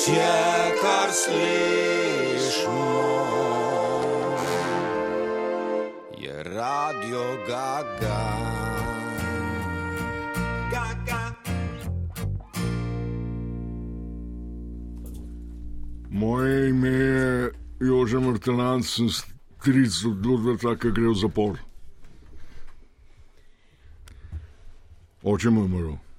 vse, kar slišimo, je radio Gaga. Gaga. Moje ime je Jože Mrtelan, sem stric od Ludvika, ki gre v zapor. Oče mu je umrl.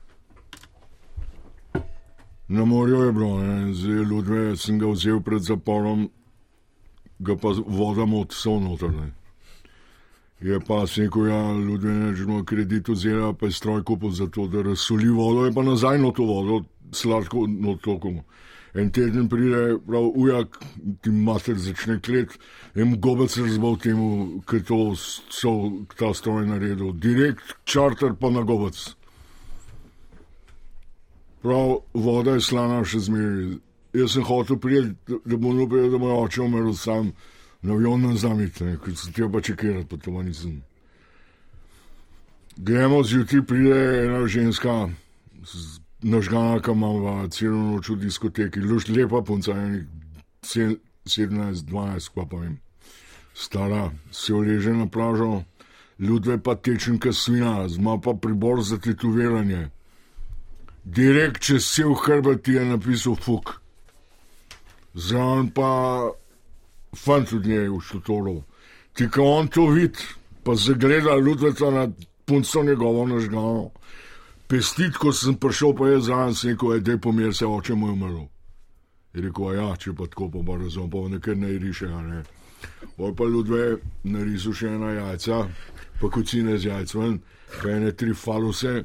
Na morju je bilo, zdaj Ludve sem ga vzel pred zaporom, ga pa voda mot so noter. Ne. Je pa se rekel, ja, Ludve ne žemo kredit vzela, pa je stroj kupil za to, da razsoli vodo, je pa nazaj na to vodo, sladko na tokom. En teden pride, prav ujak, ti mater začne klet, en gobec razbal temu, ker to so ta stroj naredil. Direkt čarter pa na gobec. Prav, voda je slana še zmeraj. Jaz sem hotel prijeti, da, bom upal, da moj oče umrl sam, na avion na zamite, ker sem tega pa čekiral, pa to nisem. Gremo zjutraj, pride ena ženska, nažgana, ki ima celo noč v diskoteki, luš lepa punca, enih se- 17, 12, pa pa vem. Stara, se uleže na plažo, ljudve pa tečenka svina, zma pa pribor za tetoviranje. Direkt čez cel hrbet ti je napisal fuk. Zraven pa fant od njej v štotoru. Ti, ko on to vidi, pa zagleda ljudveca na punco njegovo nažgano. Pestit, ko sem prišel, pa je zraven se rekel, da je pomir se, oče mu je umrl. Je rekel, "A ja, če pa tako, pa razumem, pa nekaj ne riše, a ne. Pol pa ljudve narisal še ena jajca, pa kocine z jajcem, pa ene tri faluse,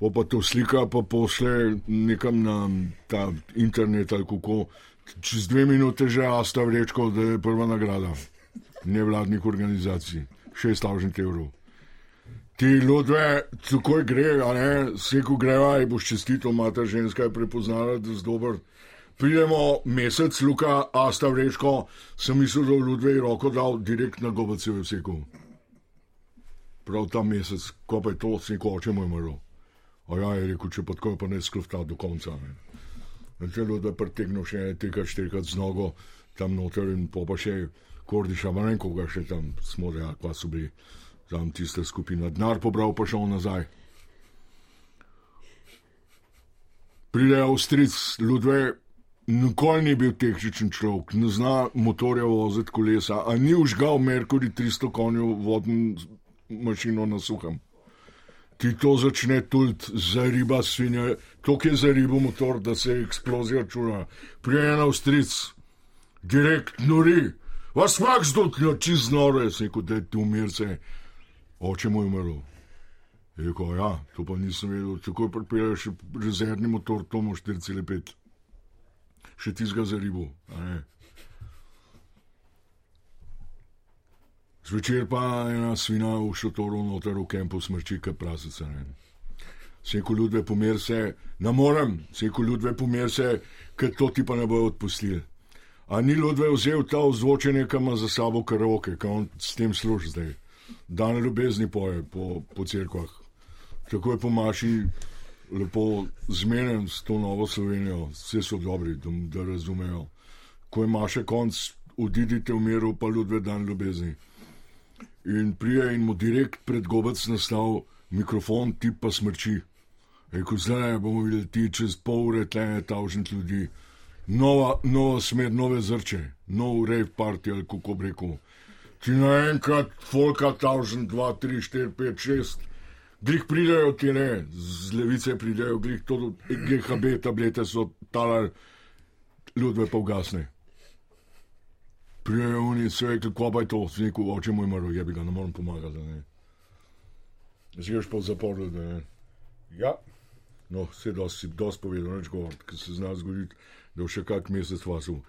pa pa to slika, pa pošle nekam na ta internet ali kako. Čez dve minute že Asta vrečko, da je prva nagrada nevladnih organizacij, 6000 evrov. Ti ljudje, takoj gre, a ne, vse ko greva, je boš čestito, mata ženska je prepoznala, da je dober. Pridemo mesec, Luka, Asta vrečko, sem mislil, da ljudje roko dal direkt na gobace v vseku. Prav ta mesec, ko pa je to, se ko oče moj umrl. A ja, je rekel, če pa tako, pa ne sklofta do konca. Ne. Na telo, da pretegnil še ene trikrat, štirikrat z nogo tam noter in po pa še kordiša, ma ne vem, koga še tam smo, da pa so bili tam tista skupina. Denar pobral pa šel nazaj. Pride Avstric, Ludve, nikoli ni bil tehničen človek, ne zna motorja voziti kolesa, a ni užgal Merkuri 300 konjev vodno mašino na suhem ti to začne tudi za riba svinja, to je za ribo motor, da se eksplozija čula. Prijena v stric, direkt nori, vas mak zdotnjo, čez se je kot da ti umirce, oče mu je umrl. Je rekel, ja, to pa nisem vedel, takoj pripelješ rezervni motor, Tomo 4,5. Še tizga za ribo, a ne. Zvečer pa ena svina v šotoru noter v kampu smrči, kot prasica. Seko ljudve pomer se, ne morem, seko ljudve pomer se, ker to ti pa ne bojo odpustili. A ni ljudve vzel ta ozvočenje, ki ima za sabo karaoke, ki on s tem služi zdaj. Dan ljubezni poje po, po cerkvah. Tako je po maši lepo zmenen s to novo Slovenijo, vse so dobri, da, da razumejo. Ko je maša konc, odidite v miru, pa ljudve dan ljubezni in prije in mu direkt pred gobec nastal mikrofon, ti pa smrči. Rekel, zdaj bomo videli ti čez pol ure tle tavžent ljudi. Nova, nova smer, nove zrče, nov rave party ali kako bi rekel. Ti naenkrat folka tavžent, dva, tri, štiri, pet, šest. Glih pridejo ti ne, z levice pridejo, glih to GHB tablete so talar, ljudve pa ugasne. Prijejo oni, se rekli, kako pa je to, si rekel, oče moj mrl, je bi ga, ne morem pomagati. Ne. Zgorš pa v zaporu, da ne. Ja, no, vse dosti, dosti povedal, neč govoriti, ker se zna zgoditi, da bo še kak mesec vasil.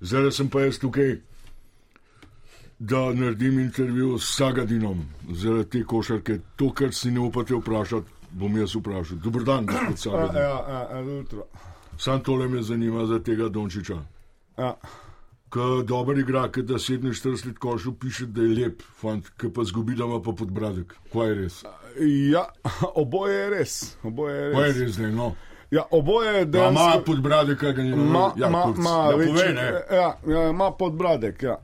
Zdaj sem pa jaz tukaj, da naredim intervju s Sagadinom, zaradi te košarke. To, kar si ne upate vprašati, bom jaz vprašal. Dobr dan, gospod Sagadin. ja, ja, ja, jutro. Sam tole me zanima za tega Dončiča. Ja. Ko dober igra, ki da 47 let košu piše, da je lep, fant, ki pa zgubi, da ima pa podbradek. Kaj je res? ja, oboje je res. Oboje je Kaj je res. res zdaj, no? Ja, oboje Ma, dejansko. ima podbradek, kaj ga ni Ma, ja, ma, ma, ja, večji- povej, ne. ja, ja, ima podbradek. Ja.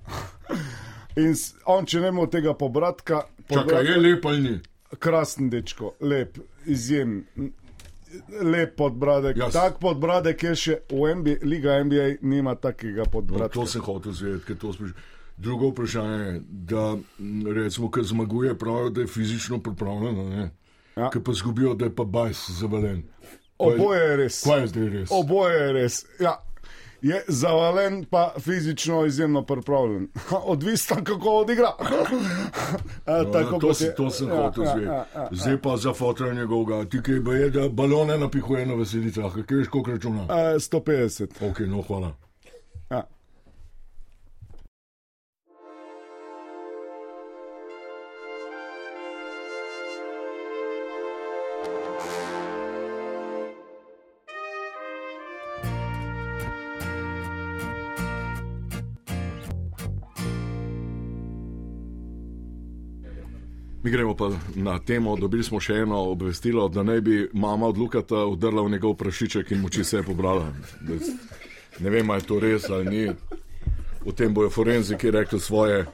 In on, če ne ima tega pobratka, Čakaj, je lep ali ni? krasen dečko, lep, izjemen. Lep podbradek. Jaz- Tak podbradek je še v NBA, Liga NBA, nima takega No, podbradka. to sem hotel zvedeti, ker to spraš. Drugo vprašanje je, da recimo, ker zmaguje, pravijo, da je fizično pripravljen, ne? Ja. Ker pa zgubijo, da je pa bajs zavalen. Kaj- Oboje je res. Kaj je zdaj res? Oboje je res. Ja. Je zavalen, pa fizično izjemno pripravljen. Odvisno, kako odigra. A, No, tako to, si, je- to sem ja, hotel ja, zvedeti. ja, ja. Zdaj pa za fotra njegovega. Ti kaj je, da balone napihuje na veselicah, kaj veš, koliko računa. A, 150. Ok, no hvala. Mi gremo pa na temo. Dobili smo še eno obvestilo, da naj bi mama od Lukata udrla v njegov prašiček in moči se je pobrala. Ne vem, ali je to res ali ni. O tem bojo forenziki rekli svoje.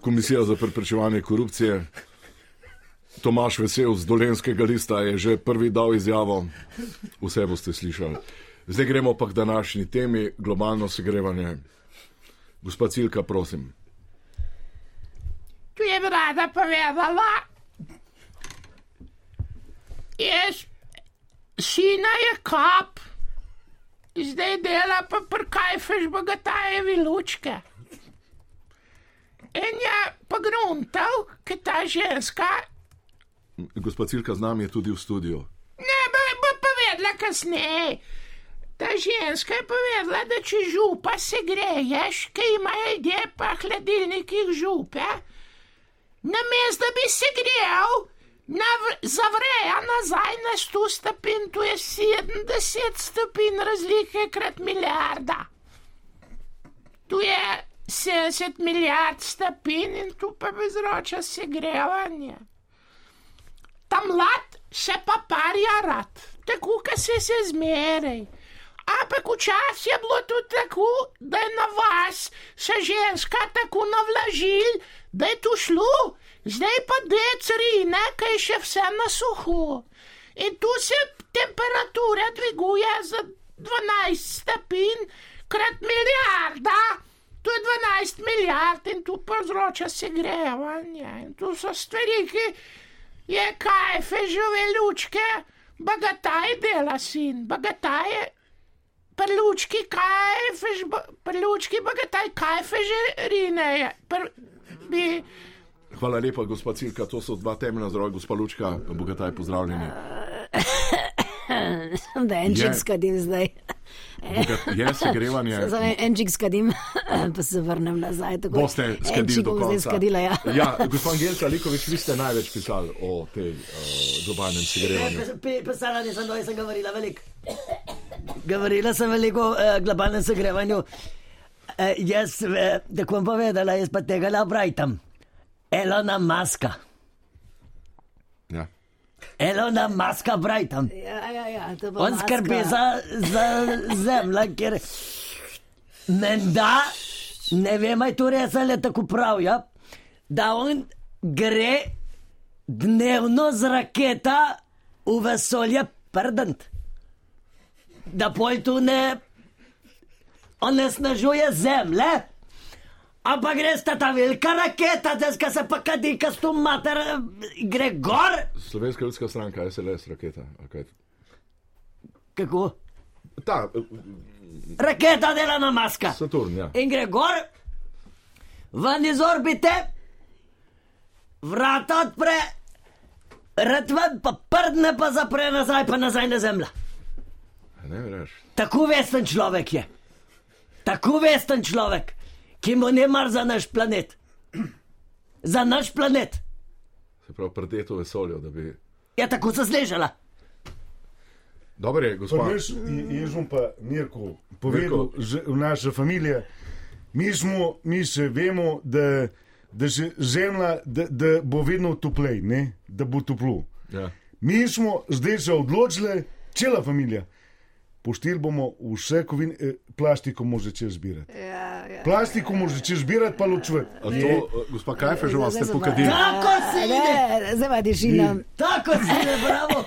Komisija za preprečevanje korupcije. Tomaš Vesel z Dolenskega lista je že prvi dal izjavo. Vse boste slišali. Zdaj gremo pa k današnji temi, globalno segrevanje. Gospod Cilka, prosim. Rada povedala. Jaz, sina je kap, zdaj dela pa prkajfeš bogatajevi lučke. In je pogruntal, ker ta ženska, Gospod Cilka z nami je tudi v studiu. ne bo, bo povedala kasneje. Ta ženska je povedala, da če župa se greješ, ki imajo ljudje pa hladilnikih župe, namesto da bi se grejal, zavreja nazaj na 100 stopinj, tu je 70 stopinj razlike krat milijarda. Tu je 70 milijard stopinj in tu pa bezroča segrevanje. Ta mlad se pa parja rad, tako kot se se zmeraj. Ampak včasih je bilo tudi tako, da je na vas se ženska tako navlažil, da je tu šlo, zdaj pa decarine, kaj je še vse na suho. In tu se temperatura dviguje za 12 stopinj krat milijarda. Tu je 12 milijard in tu povzroča segrevanje. In tu so stvari, ki je kajfe žive lučke, bagataj dela sin, bagataj je. Prlučki kajfeš, prlučki bagataj kajfe že rineje. Pr, bi, Hvala lepa, gospod Cilka, to so dva temeljna zdroja, gospod Lučka, bogataj pozdravljeni. Da enček skadim zdaj. Je segrevanje. Za enček skadim, pa se vrnem nazaj. Tako. Boste skadili do zdaj konca. skadila, ja. ja, gospod Angelka Likovič, vi ste največ pisali o tej uh, globalnem segrevanju. Pisala nisem, da sem govorila veliko. Govorila sem veliko o uh, globalnem segrevanju. Uh, jaz, uh, da bom povedala, jaz pa tega ne obrajtam. Elona Maska. Ja. Elona Maska brajtam. Ja, ja, ja, On maska. skrbi za, za zemljo, ker menda, ne vem, aj to res ali je tako prav, ja, da on gre dnevno z raketa v vesolje prdent. Da pol tu ne onesnažuje zemlje. Ampak gre sta ta velika raketa, da se pa kadi, kas tu mater eh, gre gor. Slovenska ljudska stranka, SLS, raketa. Okay. Kako? Ta, uh, Raketa dela na maska. Saturn, ja. in gre gor, ven iz orbite, vrata odpre, redven pa prdne, pa zapre nazaj, pa nazaj na zemljo. Ne veš. Tako vesten človek je. Tako vesten človek, ki mu ne mar za naš planet. Za naš planet. Se pravi, predeto v vesolju, da bi. Je tako se zležala. Dobro je, gospod. veš, jaz bom pa Mirko povedal, že v naša familija. Mi, smo, mi še vemo, da, da, že zemlja, da, da bo vedno toplej, ne? da bo toplo. Ja. Mi smo zdaj se odločili, cela familija. Poštili bomo vse kovine, eh, plastiko bomo začeli zbirati. Ja, ja. Plastiko bomo začeli zbirati, pa ločvati. A To, eh, gospa Kajfe, že vas ste pokadili. Tako si Ne, zdaj pa tišina. Tako si je, bravo.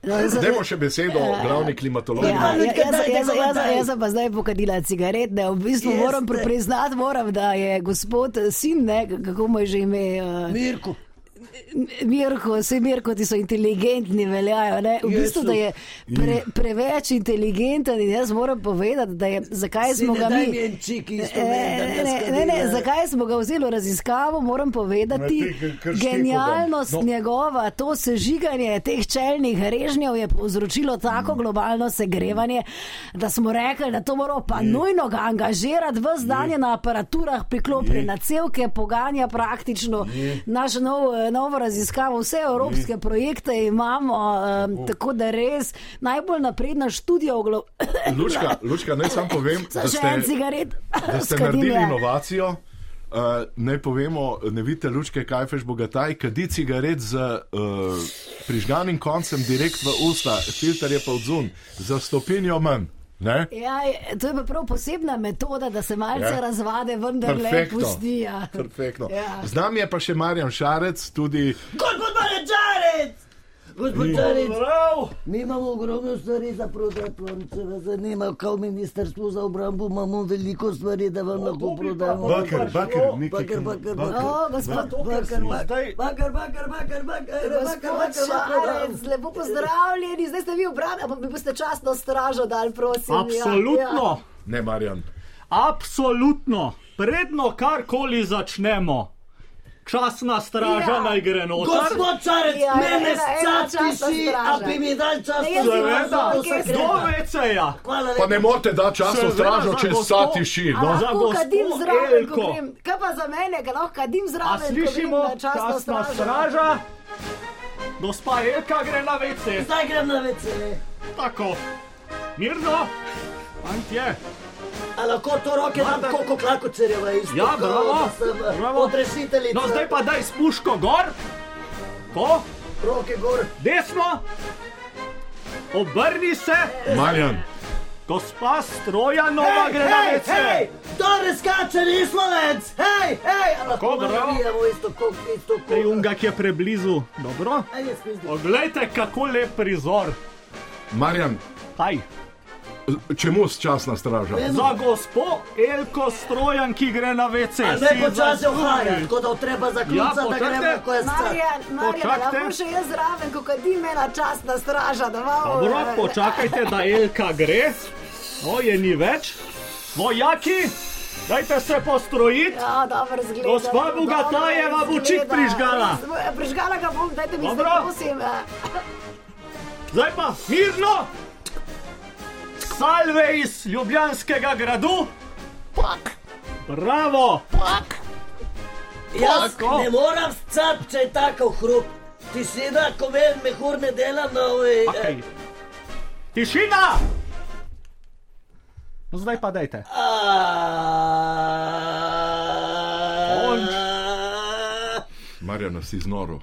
No, zdaj- Dajmo še besedo glavni klimatolog. Ja, Ja, ja, Lučka, jaz, jaz, jaz, jaz sem pa zdaj pokadila cigaret, ne, v bistvu Jeste. moram pri- priznati, moram, da je gospod sin, ne, kako mu je že ime, uh, Mirko. Mirko, vse Mirko, ti so inteligentni, veljajo. Ne? V bistvu, da je pre, preveč inteligenten in jaz moram povedati, da je, zakaj smo ga mi. En čik isto Ne, ne, ne ne, zakaj smo ga vzeli v raziskavo, moram povedati. Genialnost no. njegova, to sežiganje teh čelnih režnjev je povzročilo tako globalno segrevanje, da smo rekli, da to moramo pa nujno ga angažirati, vse dan je na aparaturah priklopljen, na celke poganja praktično naš nov, eh, novo raziskavo, vse evropske projekte imamo, um, tako da res najbolj napredna študija o glo... Lučka, Lučka, naj sam povem, da ste, da ste naredili inovacijo. Uh, naj povemo, ne vidite lučke, kaj feš bogataj, kadi cigaret z uh, prižganim koncem direkt v usta, filter je pa odzun, za stopinjo manj. Ne? Ja, to je pa prav posebna metoda, da se malce Ja. razvade, vendar le Perfektno. pusti. Ja. Perfektno. Ja. Z nami je pa še Marjan Šarec, tudi Gospod Marečarec! Gospod Čarec, mi imamo ogromno stvari za prodati, vam če vas zanima, kao ministrstvo za obrambo imamo veliko stvari, da vam lahko prodamo. Baker, baker, nekaj. Bakar, bakar, Baker. bakar. O, gospod Bakar, bakar, bakar, bakar, bakar, bakar, bakar, bakar, Šarec, lepo pozdravljeni, zdaj ste vi obrani, ampak mi boste časno stražo dal, prosim. Absolutno, Ja, ne Marjan. absolutno. Predno karkoli začnemo, časna straža Ja. naj gre noter. Gospod Čarec, Ja, mene ena- ena scapi časna si, straža. a bi mi dal čas, Ne, jaz da imam vam za to okej, sekreta. Do veceja. Hvala Pa ne morete dati časno stražo, če tiši. A No? Za lahko kadim zraven, ko grem. Kaj pa za mene, ga lahko kadim zraven, ko grem slišimo, na časno časna stražo. straža. Gospa Elka gre na vece. Zdaj grem na WC. Tako. Mirno, fantje. A lahko to roke dam Mada- koliko klakočerjeva isto? Ja, kao bravo, bravo. Odrešiteljica. No, zdaj pa daj spuško gor. Ko, Roke gor. desno. Obrni se, Marjan, gospa Strojanova gre na hej, vece. hej, Dore skače rislovec, hej, hej, a lahko Tako, navijamo isto kot isto Ej, kot. unga, ki je preblizu. Dobro. Poglejte, kako lep prizor. Marjan, Kaj? Čemu časna straža? Za gospo Elko Strojan, ki gre na. A ne počasi ohaja, tako da treba zaključati, Ja, da gremo, ko je. Marjan, Marjan, Počakajte. lahko še jaz zraven, ko kadim ena časna straža, da malo. Dobro, eh, počakajte, da Elka gre. Moje ni več. Vojaki, dajte se postrojiti. Ja, dobro zgleda. Gospa Bogatajeva bo čik prižgala. Prižgala ga bom, dajte mi Dobro. zdaj prosim. eh. Zdaj pa mirno. Salve iz Ljubljanskega gradu. Pak, Bravo. pak. Jaz Tako. ne moram scat, če je tako hrup. Ti si da, ko vem, mehur ne dela na ovi. Okay. Tišina. No, zdaj pa dajte. Marjan, si znoro.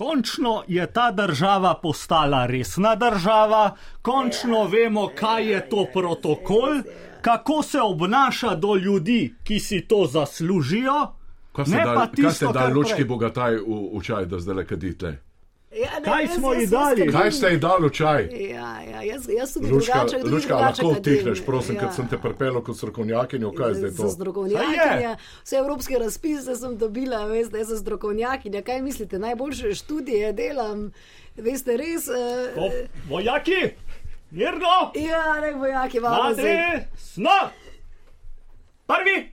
Končno je ta država postala resna država, končno vemo, kaj je to protokol, kako se obnaša do ljudi, ki si to zaslužijo. Kaj ste dali, kaj ste dali lučki bogataj v, v čaj, da zdaj le kadite? Ja, ne, Kaj jaz- smo jaz- ji jaz dali? kadim. Kaj ste ji dali v čaj? Ja, ja, jaz, jaz tudi Lučka, drugače, tudi Lučka drugače lahko kadim. utihneš, prosim, ja. Ja. ker sem te pripeljal kot strokovnjakinjo, kaj je zdaj to? strokovnjakinja, vse evropske razpise sem dobila, veste, jaz sem strokovnjakinja. Kaj mislite, najboljše študije delam, veste, res. O, Uh, vojaki, mirno, ja, ne vojaki, zdaj. desno. Prvi,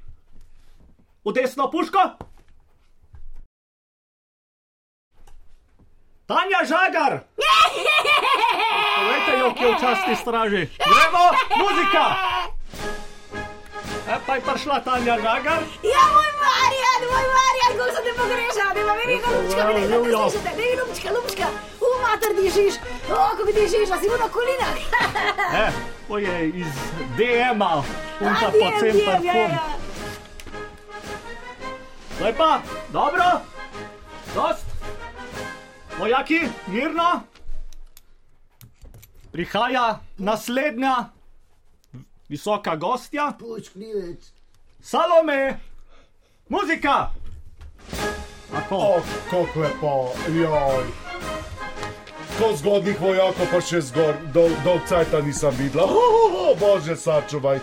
v desno puško. Tanja Žagar! Povejte jo, ki je v časti straži. Gremo, muzika! E, pa je prišla Tanja Žagar. Ja, moj Marjan, moj Marjan, kako se te pogrešam, ne vem, kako lupčka, Ja, ne vem, kako slišite, ne, lupčka, lupčka, u mater dišiš, o, kako dišiš, a si mu na kolinah. E, to je iz DM-a, punta A, po dijem, ja, ja. Zdaj pa, dobro, dost. Vojaki, mirno. prihaja naslednja visoka gostja. Salome, muzika! Tako, O, kako lepo, joj. Ko zgodnih vojakov pa še zgor, dol, dolg cajta nisem videla. Oh, oh, oh, bože, sačuvaj.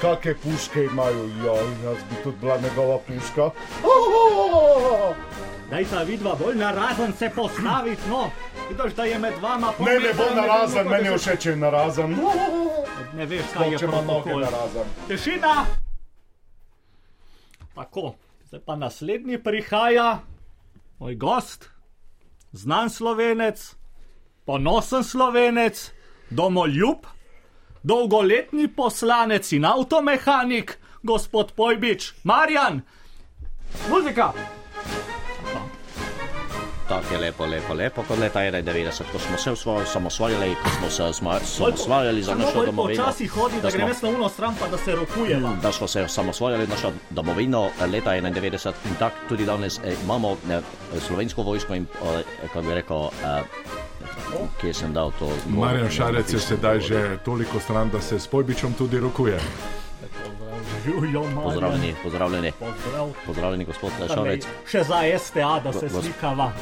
Kakšne puške imajo, joj, jaz bi tudi bila njegova puška. Oh, oh, oh, oh. Daj ta vidva bolj narazen se postaviti, no. Vidiš, da je med vama Ne, ne bo narazen, meni je všeč, če je narazen. Oh. Ne veš, kaj je ima noge protokol. Tišina! Tako, zdaj pa naslednji prihaja moj gost, znan slovenec, ponosen slovenec, domoljub, dolgoletni poslanec in avtomehanik, gospod Pojbič, Marjan, muzika! Tako je lepo, lepo, lepo, kot leta 91, ko smo se osvojili, samosvojili, ko smo se osma- samosvojili za Samo našo domovino. počasi hodi, da Da grem smo- jaz na uno stran, pa da se rokujeva. Da smo se samosvojili našo domovino eh, leta 91 in tako tudi danes eh, imamo eh, slovensko vojsko in, eh, kako bi rekel, eh, kje sem dal to. Marjan Šarec je sedaj že toliko stran, da se s Pojbičem tudi rokuje. Živjo. Pozdravljeni, pozdravljeni, Pozdrav. pozdravljeni gospod je Šarec. Še za STA, da se slikava.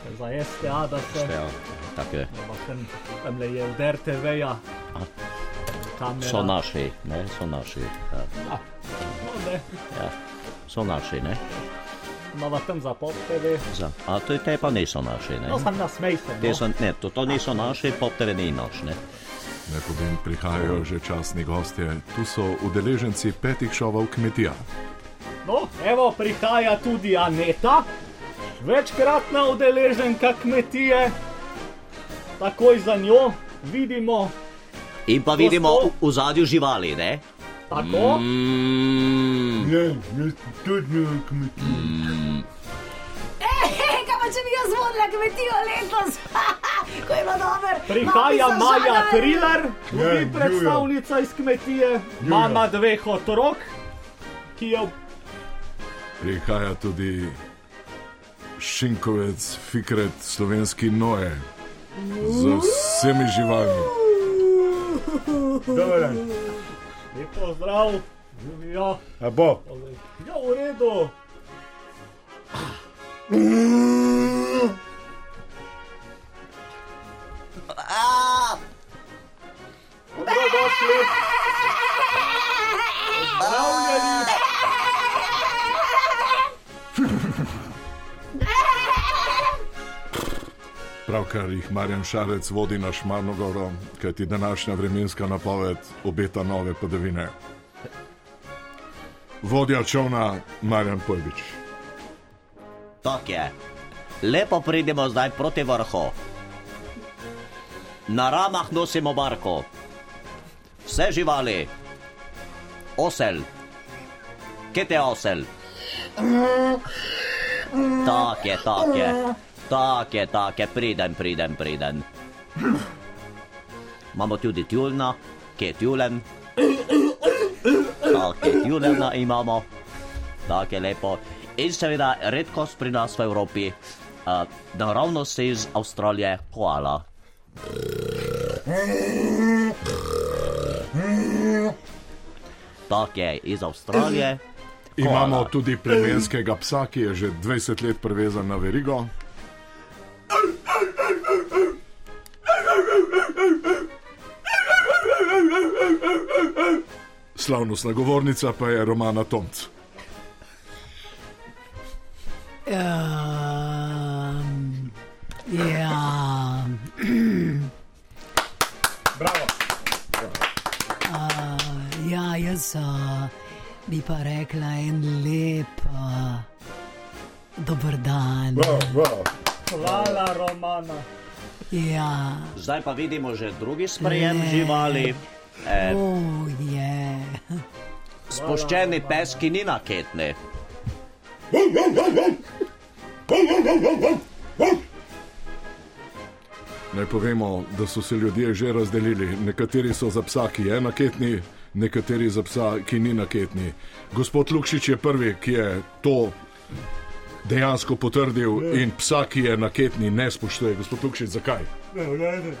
Še za STA, da se. Ja, tako je. Ampak Tam, je od RTV-ja. Kamera. So naši, ne, so naši. Ja, Ja, no, ne, ja. So naši, ne. imamo tam za pop TV. Za. A to te pa niso naši, ne. No, sem nasmej se. Te No. so, ne, to, to niso naši, pop TV ni naš, ne. Ne povem, prihajajo že časni gostje. Tu so udeleženci petih šovov kmetija. no, evo, prihaja tudi Aneta, večkratna udeleženka kmetije. Takoj za njo vidimo In pa vidimo v, zadju živali, ne. tako. Mm, Ne, jaz tudi ne kmetij. Hej, kaj pa če bi jaz vodila kmetijo letos? Ko je bilo dobro. Prihaja Maja. Triler, Ja, tudi Jujo. predstavnica iz kmetije, mama dveh otrok, ki je Prihaja tudi Šinkovec, Fikret, slovenski Noe. Z vsemi živalmi. Dober dan. Lep pozdrav, živijo. A bo? Ja, v redu. Dobrodošli. Pozdravljeni. Pravkar jih Marjan Šarec vodi na Šmarnogoro, kajti današnja vremenska napoved obeta nove padavine. Vodja čovna Marjan Pojbič. tako je. Lepo pridemo zdaj proti vrhu. Na ramah nosimo barko. Vse živali. Osel. Kje te osel? Tak je, tak je. Tak je, tak je, pridem, pridem, pridem. Imamo tudi tjulna, kje je tjulen. Tak je tjulena imamo. Tako je lepo. In seveda redkost pri nas v Evropi, uh, naravnost iz Avstralije, koala. Tak je iz Avstralije. Imamo Koala. tudi plemenskega psa, ki je že 20 let privezan na verigo. Slavnostna govornica pa je Romana Tomc. Um, ja. Bravo. Uh, ja, jaz uh, bi pa rekla en lep uh, dober dan. Bravo, bravo. Hvala, Romana. Ja, Zdaj pa vidimo že drugi sprejem Ne. živali. E, oh, je. spuščeni pes, ki ni naketni. Naj povemo, da so se ljudje že razdelili. Nekateri so za psa, ki je naketni, nekateri za psa, ki ni naketni. Gospod Lukšič je prvi, ki je to dejansko potrdil in psa, ki je naketni, ne spoštuje. Gospod Lukšič, zakaj? Ne, ne, ne.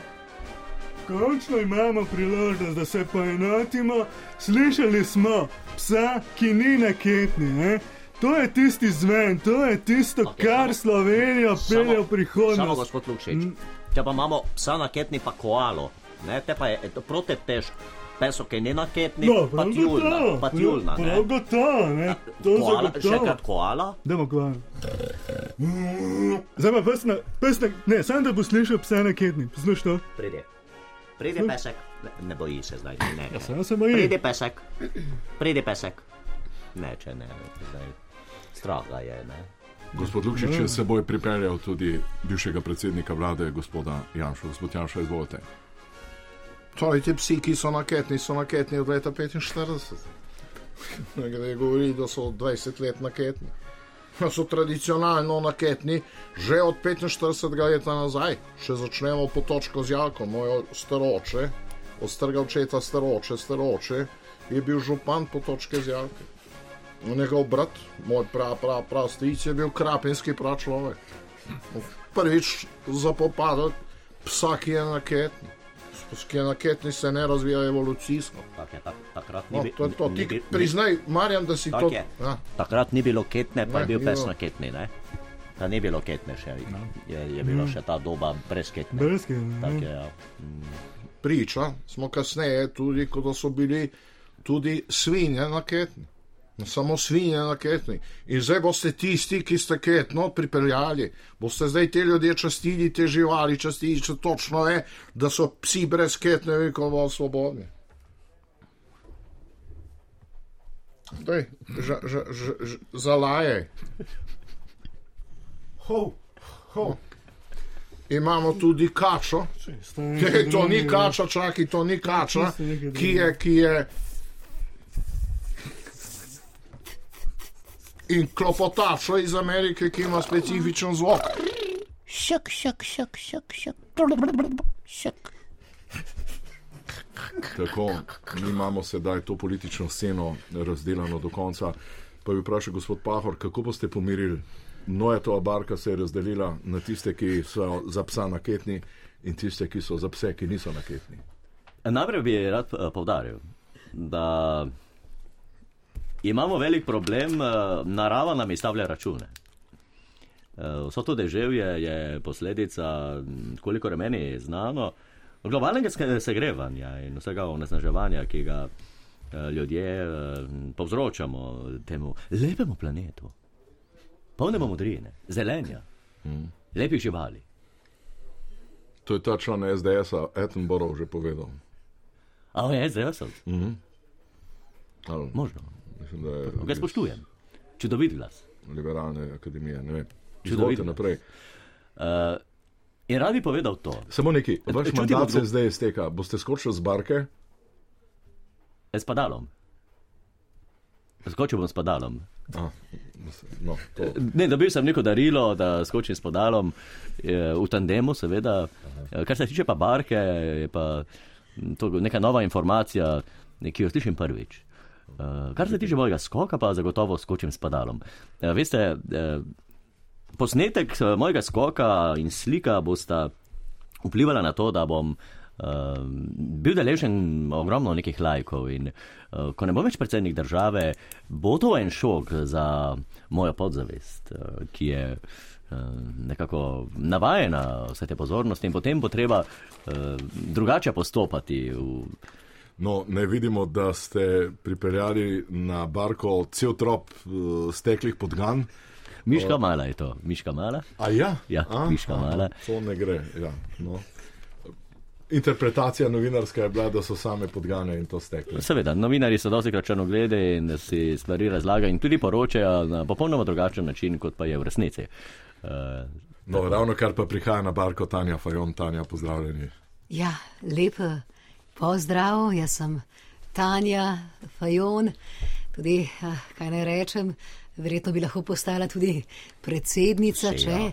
končno imamo priložnost, da se poenotimo. Slišali smo psa, ki ni naketni. Ne? To je tisti zven, to je tisto, Ok, okay, kar samo- Slovenijo pelje v Samo prihodnost. gospod Lukšič. Če pa imamo psa naketni, pa koalo, ne, te pa je e, Peso, ki ni naketni, No, pa prav tjulna, gotovo, pa tjulna, prav ne. gotovo, ne. To je Koala, še enkrat koala. Dajmo kvar. Zdaj pa pes na, pes na, ne, samo da bo slišal psa naketni. Poslušaj to. Pridi. Pridi pesek. Ne, ne boji se zdaj. Ne, ne. Samo se boji. Pridi pesek. Pridi pesek. Ne, če ne, zdaj. Strah ga je, ne. Gospod Lukšič je s seboj pripeljal tudi bivšega predsednika vlade, gospoda Janša. Gospod Janša, izvolite. Torej, ti psi, ki so naketni, so naketni od leta 45. Nekdo govori, da so 20 let naketni. Da so tradicionalno naketni že od 45 let nazaj. Še začnemo po točko z Jalkom, moj staroče, od strga očeta staroče, staroče je bil župan po točke z Jalkom. Njegov brat, moj prav, prav, prav stric je bil krapinski prav človek. Prvič zapopadal psa, ki je naketni. Ki je naketni, se ne razvija evolucijsko. Tak je, tak, takrat ni, No, to je to. ni Ti bi- priznaj, Marjan, da si Tak to. je. Ja. Takrat ni bilo ketne, pa Ne, je bil ni pes bilo. na ketni, ne? Da ni bilo ketne še, je, je bila še ta doba brez ketne. Brez ketne, Tak je, ja. Priča smo kasneje tudi, ko so bili tudi svinje naketni. Samo svinje naketni. In zdaj boste tisti, ki ste ketno pripeljali, boste zdaj te ljudje častili, te živali častili, če točno ve, da so psi brez ketne veliko bolj svobodni. Daj, ž, ž, ž, ž, zalaje. Ho, ho. Imamo tudi kačo. Ne, to ni kača, čakaj, to ni kača, ki je, ki je. In klopotačo iz Amerike, ki ima specifičen zvok. Šak, šak, šak, šak, šak. Šak. Tako, mi imamo sedaj to politično sceno razdeljeno do konca. Pa bi vprašal gospod Pahor, kako boste pomirili? Nojetova barka se je razdelila na tiste, ki so za psa naketni in tiste, ki so za pse, ki niso naketni. Najprej bi rad eh, poudaril, da imamo velik problem, eh, narava nam izstavlja račune. Eh, Vso to deževje je posledica, koliko je meni znano, globalnega segrevanja in vsega onesnaževanja, ki ga eh, ljudje povzročamo temu lepemu planetu, polnemu modrine, zelenja, lepih živali. To je ta član SDS-a, Attenborough, že povedal. A je zdaj jaz? Ali, Možno. Mislim, da je Ga spoštujem. Čudovit glas. liberalne akademije. Ne vem. Izvolite naprej. Uh, in rad bi povedal to. Samo nekaj, vaš Čutimo mandat se zdaj izteka. Boste skočili z barke? S padalom. Skočil bom s padalom. A, no, to. Ne, dobil sem neko darilo, da skočim s padalom eh, v tandemu, seveda. Eh, Kar se tiče pa barke, je pa to neka nova informacija, ki jo slišim prvič. Eh, Kar se tiče mojega skoka, pa zagotovo skočim s padalom. Eh, Veste, eh, posnetek mojega skoka in slika bosta vplivala na to, da bom uh, bil deležen ogromno nekih lajkov. In uh, ko ne bom več predsednik države, bo to en šok za mojo podzavest, uh, ki je uh, nekako navajena vse te pozornosti in potem bo treba uh, drugače postopati. V, No, ne vidimo, da ste pripeljali na barko cel trop uh, steklih podgan. Miška mala je to, miška mala. A ja? Ja, A, miška aha, mala. To ne gre. Ja, no. Interpretacija novinarska je bila, da so same podgane in to stekle. Seveda, novinari so dosti krat črnoglede in si stvari razlagajo in tudi poročajo na popolnoma drugačen način, kot pa je v resnici. Uh, No, ravno kar pa prihaja na barko Tanja Fajon, Tanja, pozdravljeni. Ja, lepo pozdrav, jaz sem Tanja Fajon, tudi, ah, kaj naj rečem, verjetno bi lahko postala tudi predsednica, Saj če. ja.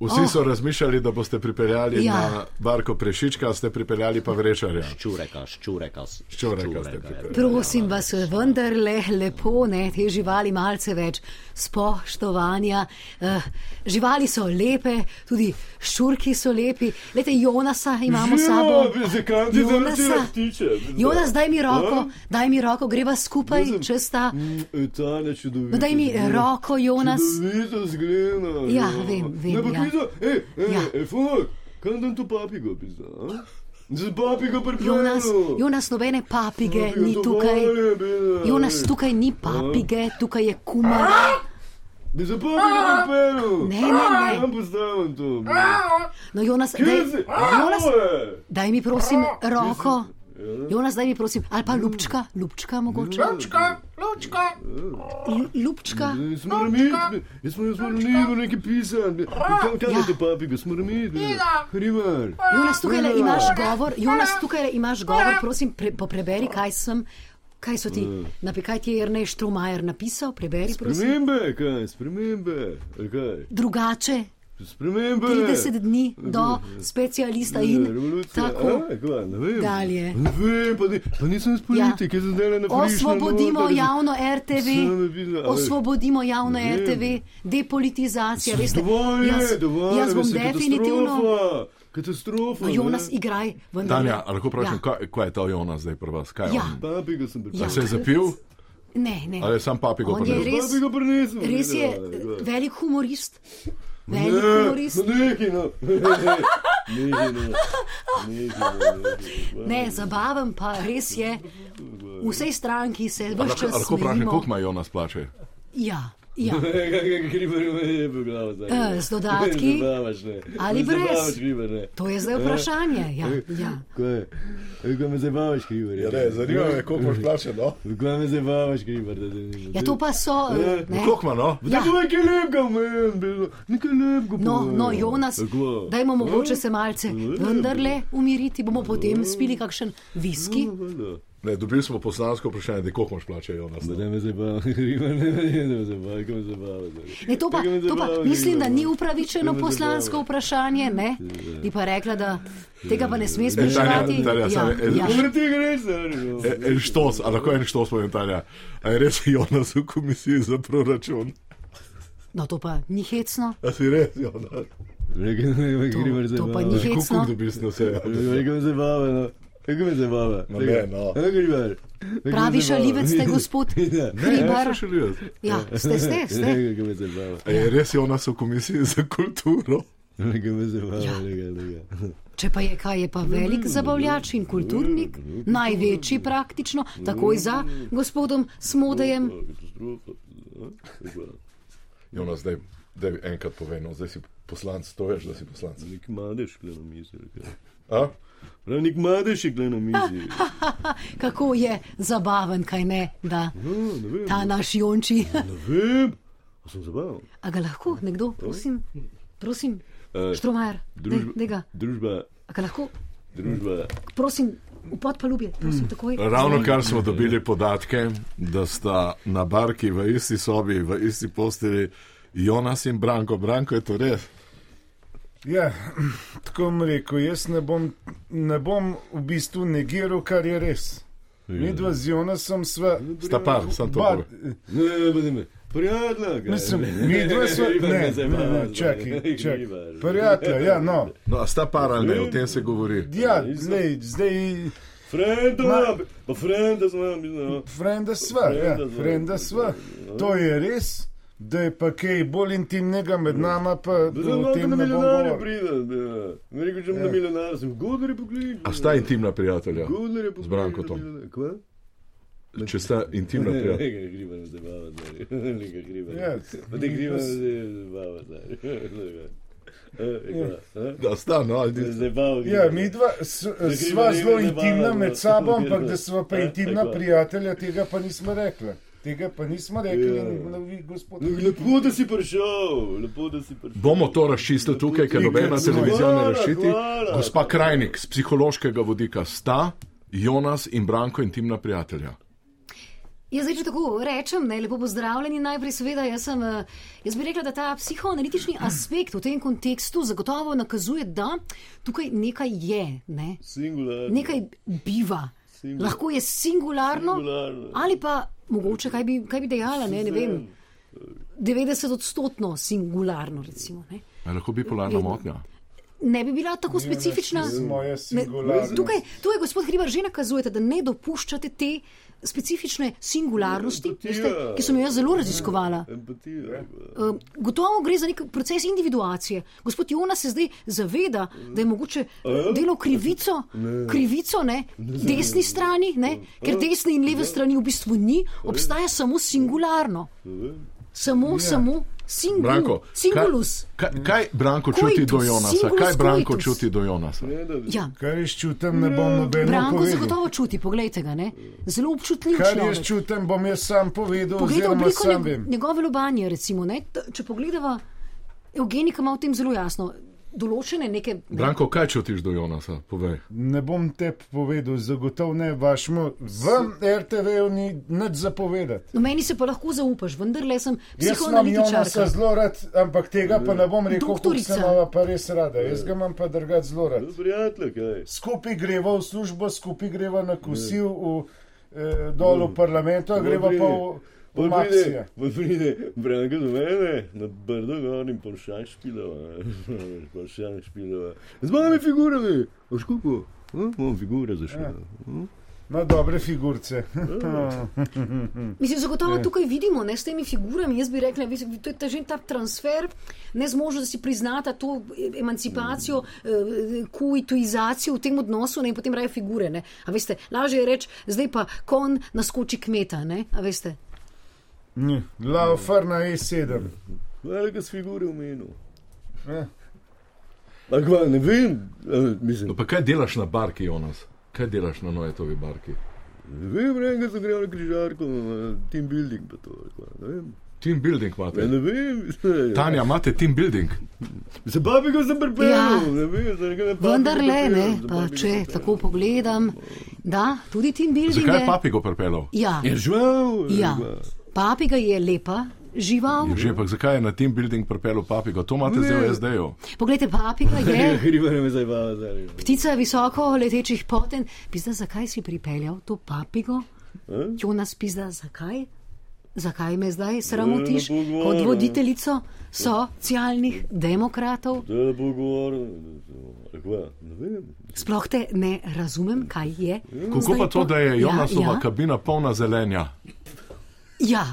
Vsi Oh. so razmišljali, da boste pripeljali Ja. na Barko Prešička, ste pripeljali pa Vrečarja. Ščureka, ščureka. Ščureka ste pripeljali. Prosim vas, vendarle lepo, ne, te živali malce več spoštovanja. Uh, živali so lepe, tudi ščurki so lepi. Lete, Jonasa imamo s sabo. Jonasa. Jonas, daj mi roko, daj mi roko, greva skupaj čez ta. Tanja, čudovito. No, daj mi roko, Jonas. Ja, vem, vem, Ne, ja. Pizda, ej, ej, Ja. ej, fuk, kam dam to papigo, pizda, a? Z papigo pripeljal. Jonas, Jonas, nobene papige ni tukaj. Jonas, tukaj ni papige, tukaj je kumar. Bi za papigo pripeljal. Ne, ne, ne. Kam postavim to? No, Jonas, daj? Jonas, daj mi prosim roko. Jonas, daj mi prosim, ali pa lupčka, lupčka mogoče. Lučka, lučka, L- Lupčka. Jaz moram iti, jaz moram, jaz moram iti, nekaj pisati. Kam, kam je to papigo, smo moram iti. Hribar. Jonas, tukaj le imaš govor, Jonas, tukaj le imaš govor, prosim, pre, popreberi, kaj sem. Kaj so ti, napi, kaj ti je Ernest Štromajer napisal? Preberi, prosim. Spremembe, kaj, spremembe, kaj? Drugače, Spremembe. 30 dni do specialista in Revolucija. tako A, vem. dalje. Ne vem, pa, ni, pa nisem iz politike, ja. zdaj na frišno. Osvobodimo noter, javno RTV, Sem napisal, a veš. osvobodimo javno vem. RTV, depolitizacija, veste. Dovolj je, Jaz, dovolj je, jaz bom mislim, definitivno. Katastrofa, katastrofa. No, Jonas, ne. igraj, vendar. Tanja, lahko vprašam, Ja. kaj, kaj je ta Jonas zdaj pri vas? Kaj Ja. on? Papiga sem pripeljal. Ja. Se je zapil? Ne, ne. Ali je sam papigo prinesel? res, res je videla, ja. velik humorist. Velik Ne, humorist. nekaj, no. Nekaj, no. Ne, zabaven pa res je. V vsej stranki se A vse lahko- a čas Lahko vprašam, koliko ima Jonas plače? Ja, ja. Eh, z dodatki? Zabavaš. Ali brez? kriber. To je zdaj vprašanje. Ja, ja. Kaj? Me zabavaš, kriber? Ja, ne, zanima me, koliko imaš plače, no? Kaj me zabavaš, zanima. ja, to pa so. eh? Koliko ima, no? Ja. Tako nekaj lepega. Nekaj lepega. No, no, Jonas, dajmo mogoče se malce vendarle umiriti, bomo potem spili kakšen viski. Valjda. Ne, dobili smo poslansko vprašanje, da koliko imaš plače, me zabava, kriber, ne, ne, ne me zabava, kaj me zabava. zdaj. Ne, to pa, to pa mislim, da ni no. upravičeno poslansko vprašanje, ne? Bi pa rekla, da tega pa ne sme Tanja, spraševati. Ja, ti. E, En štos, a lahko en štos povem, Tanja. A je res Jonas v komisiji za proračun? No, to pa ni hecno. A si res, Jonas? Nekaj, ne, ne, To- kriber, to pa zabava. ni Koliko hecno. dobiš na vse? Nekaj me zabava, no. Nekaj me zabava. No, ne, no. Ne. Nekaj Pravi šalivec ste, gospod Ja. Hribar. Ne, šalijo. Ja, ste, ste, ste. Nekaj me zabava. A je res Jonas v komisiji za kulturo? Nekaj me zabava, Ja. nekaj, nekaj. Če pa je kaj, je pa velik zabavljač in kulturnik, največji praktično, takoj za gospodom Smodejem. Jonas, daj, daj enkrat povej, no, zdaj si poslanc, to veš, da si poslanc. Nek madež, kle na mizi. A? Prav, nek madež je kle na mizi. Kako je zabaven, kaj ne, da No, ne vem. ta naš Jonči. Ne vem. A sem zabaval. A ga lahko nekdo, prosim, prosim, Eh, Štromajer, družba- tega. Družba, A ga lahko, družba. prosim, v podpalubje, prosim, takoj. Ravno kar smo dobili podatke, da sta na barki v isti sobi, v isti posteli Jonas in Branko. Branko je to res. Ja, tako bom rekel, jaz ne bom, ne bom v bistvu negiral, kar je res. Mi dva z Jonasom sva. Sta par, sem to Bar, povedal. Ne, ne, ne, kaj? mislim, mi dva sva. Ne, ne, ne, čakaj, čakaj. Prijatelja, ja, no. No, a sta par ali ne, o tem se govori. Ja, lej, zdaj, Frenda, pa frenda no. frenda sva, ja, frenda sva. To je res, da je pa kaj bolj intimnega med nama, pa Da o tem ne bom govoril. pridem, da. Ne rekel, če bom na milijonarje, sem godler je poklical. A sta intimna prijatelja? Godler je Z Brankotom. Kva? Če sta intimna prijatelja. Nekaj griba me zabava, zdaj. Nekaj griba. Ja, te griba me zabava, zdaj. Ja. Da sta, no, ali ni- Zabava. Ja, mi dva sva zelo intimna med sabo, ampak da sva pa intimna prijatelja, tega pa nismo rekli. Tega pa nismo rekli, in vi, gospod. Lepo, da si prišel, lepo, da si prišel. Bomo to razčistili tukaj, ker nobena televizija ne razčiti. hvala. Gospa Krajnik, z psihološkega vodika sta Jonas in Branko intimna prijatelja. Jaz zdaj, če tako rečem, ne, lepo pozdravljeni najprej, seveda, jaz, sem, eh, jaz bi rekla, da ta psihoanalitični aspekt v tem kontekstu zagotovo nakazuje, da tukaj nekaj je, ne, nekaj biva. Singular- Lahko je singularno, Singularno. ali pa mogoče, kaj bi, kaj bi dejala, ne, ne vem, 90 odstotno singularno, recimo. Ne. A lahko bipolarna motnja. Ne bi bila tako specifična. Ne, tukaj, tukaj, gospod Hribar, že nakazujete, da ne dopuščate te specifične singularnosti, veste, ki sem jo jaz zelo raziskovala. Uh, gotovo gre za nek proces individuacije. Gospod Jonas se zdaj zaveda, da je mogoče delal krivico, krivico ne, desni strani, ne, ker desne in leve strani v bistvu ni, obstaja samo singularno. Samo, samo singul, Branko, singulus. Kaj, kaj, kaj Branko čuti do Jonasa? Kaj Branko coitus. čuti do Jonasa? Ja. Kar jaz čutim, ne bom nobeno Branko povedal. zagotovo čuti, poglejte ga, ne? zelo občutljiv Kar jaz človek. čutim, bom jaz sam povedal, Poglejte oziroma sam njeg, vem. njegove lobanje, recimo. Ne? Če pogledava, Evgenika ima v tem zelo jasno. Določene neke. Ne? Branko, kaj čutiš do Jonasa? Povej. Ne bom te povedal, zagotovo ne vašmu. Vam RTV-ju ni nič zapovedati. No, meni se pa lahko zaupaš, vendarle sem Jaz imam Jonasa psihoanalitičarka. zelo rad, ampak tega pa ne bom rekel, kako Doktorica. se imamo pa res rada. Jaz ga imam pa drugače zelo rad. Prijatelj? Skupaj greva v službo, skupaj greva na kosil v, eh, dol v parlamentu, greva pa v, v Maxije. pride, bolj pride, Branko do mene, na brdo gor in polšak špilova. polšak špilova. Z mojimi figurami, boš kupo. Imam figure za špilo. No, dobre figurce. Mislim, zagotovo Ja. tukaj vidimo ne, s temi figurami. Jaz bi rekla, da je ta, že ta transfer, nezmožnost, da si priznata to emancipacijo, kuituizacijo v tem odnosu ne, in potem raje figure. Ne. A veste, lažje je reči, zdaj pa kon naskoči kmeta. Ne, a veste. Ni, Laufer na E7. Velika s figure v menu. Ja. Akva, ne vem, eh, mislim, No, pa kaj delaš na barki, Jonas? Kaj delaš na Nojetovi barki? ne vem, Branko sem grel na križarko, na team building pa to. akva, Ne vem. Team building Ja, imate. ne vem. Tanja, imate team building. Se babi, ko sem pripeljal, Ja. ne vem, zdaj ga ne papigo Vendarle, ne, za pa babigo če tako pogledam, da tudi team building Zakaj je je. papi go pripeljal? Ja, Je žival. ja. Papiga je lepa žival. Je Že, pa zakaj je na team building pripeljal papigo? To imate zdaj v SD-ju. Poglejte, papiga je. Ne. Ptica visoko letečih poten, pizda, zakaj si pripeljal to papigo? Jonas pizda, zakaj? Zakaj me zdaj sramotiš ne kot voditeljico socialnih demokratov? Ne vem. Sploh te ne razumem, kaj je. Kako pa to, da je Jonasova Ja, ja, kabina polna zelenja? Ja.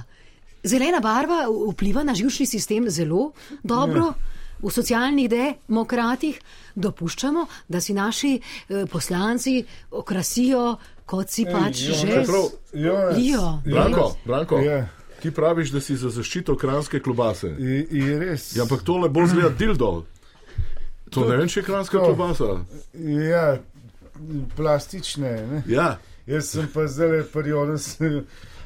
Zelena barva vpliva na živčni sistem zelo dobro. V socialnih demokratih dopuščamo, da si naši eh, poslanci okrasijo, kot si pač Jonas, že čeprav- Jonas, lijo. Branko, Branko, Ja. ti praviš, da si za zaščito kranske klobase. Je, je res. Ja, ampak tole bolj zgleda dildo. To ne vem, če je kranska to. klobasa. Ja, plastične. Ne? Ja, Jaz sem pa zdaj perioden,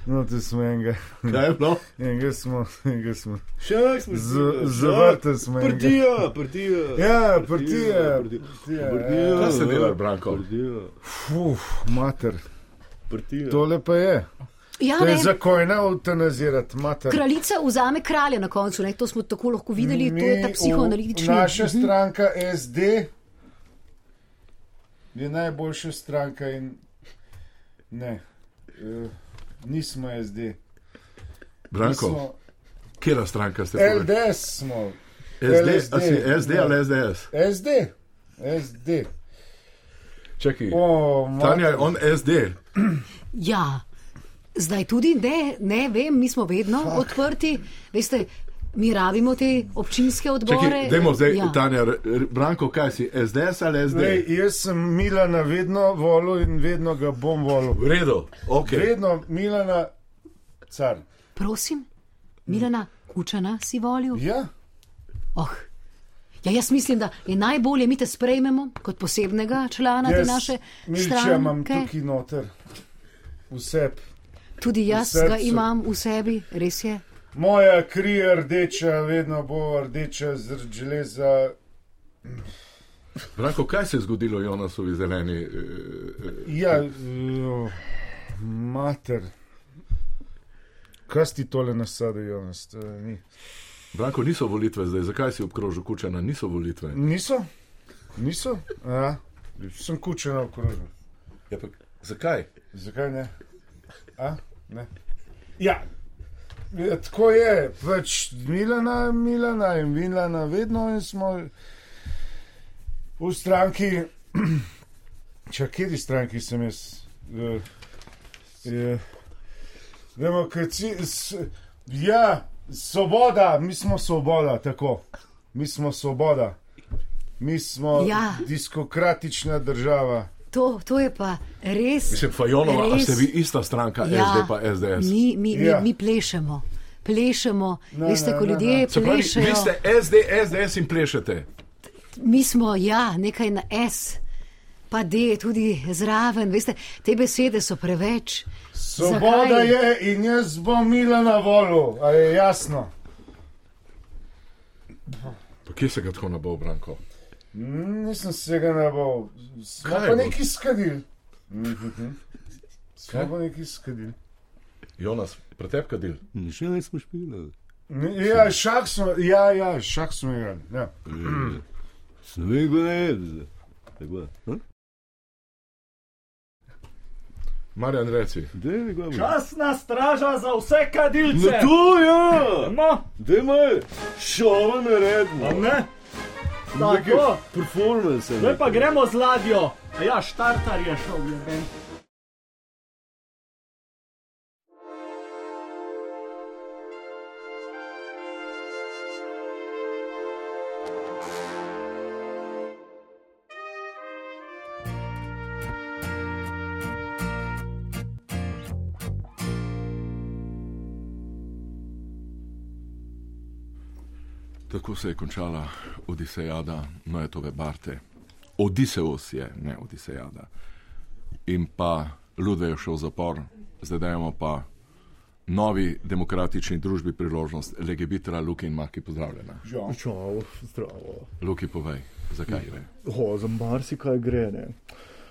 no, tu smo enega. kaj je bilo? Enega smo, enega smo. Šak smo Z- zavrtel smo enega. Partija, partija. Ja, partija. partija. partija, Partija. ja. Kaj se dela, Branko? Partija, Uf, mater. partija. Tole pa je. Ja, To je ne, zakojna eutanazirati, mater. Kraljica vzame kralja na koncu, ne? to smo tako lahko videli, to je ta Mi psihoanalitični. Naša Mhm. stranka SD je najboljša stranka in ne, uh, nismo SD. Branko, Smo, kera stranka ste? povedali? LDS smo. SD, a si SD ja. ali SDS? SD. SD. Čakaj, O, Tanja je on SD. Ja, zdaj tudi ne, ne vem, mi smo vedno odprti. Veste, mi rabimo te občinske odbore. Čakaj, dajmo zdaj, ja. Tanja, Branko, kaj si, SDS ali SD? Lej, jaz sem Milana vedno volil in vedno ga bom volil. V redu, ok. Vedno Milana car. Prosim, Milana Kučana si volil. Ja, Oh. Ja, jaz mislim, da je najbolje, mi te sprejmemo kot posebnega člana te jaz naše Milča imam stranke. tukaj noter. Vse. Tudi jaz ga imam v sebi, res je. Moja kri je rdeča, vedno bo rdeča zaradi železa. Branko, kaj se je zgodilo Jonasovi zeleni? eh, eh, Ja, uh, mater. Kaj ti tole nasadijo? Ni. Branko, niso volitve zdaj, zakaj si obkrožil kučena? Niso volitve. Niso? Niso? Ja, sem kučena okrožil. Ja, pa, zakaj? Zakaj ne? A? ne? Ja. Ja, tako je, pač Milana, Milana in Milana, vedno in smo v stranki, če kjeri stranki sem jaz, eh, je, demokracija, s- ja, svoboda, mi smo svoboda, tako, mi smo svoboda, mi smo Ja. diskokratična država. To, to je pa res. Mislim, Fajonova, a res- ste vi ista stranka, SD pa SDS? Mi, mi, mi, Ja. mi plešemo. Plešemo, Ne, veste, ne, ko ne, ljudje ne. Pravi, plešejo. vi ste SD, SDS in plešete. Mi smo, ja, nekaj na S, pa D, tudi zraven. Veste, te besede so preveč. Svoboda Zakaj? je in jaz bom Milana volil, ali je jasno? Pa kje se ga tako nabo, Branko? Nisem se ga ne bo. Smo Kaj pa bo? nekaj skadili. Mhm. Smo Kaj? pa nekaj skadili. Jonas, pretepka del. Še nismo špili. Ja, šah smo, ja, ja, šah smo igrali. Ja. Sem vedel, da je. Tako je. Hm? Marjan, reci. Dej, nekaj bo. Časna straža za vse kadilce. No to ja! No, Dajmo, šova naredimo. a ne? Neke Tako, Performance. zdaj pa gremo z ladjo. A ja, štartar je šel, jeben. Tako se je končala Odisejada Noetove Barte. Odiseus je, ne Odisejada. In pa Ludve je šel v zapor, zdaj dajemo pa novi demokratični družbi priložnost. Legebitra, Luki in Maki, pozdravljena. Čau, zdravo. Luki, povej, zakaj gre. Ho, za marsikaj gre. Ne.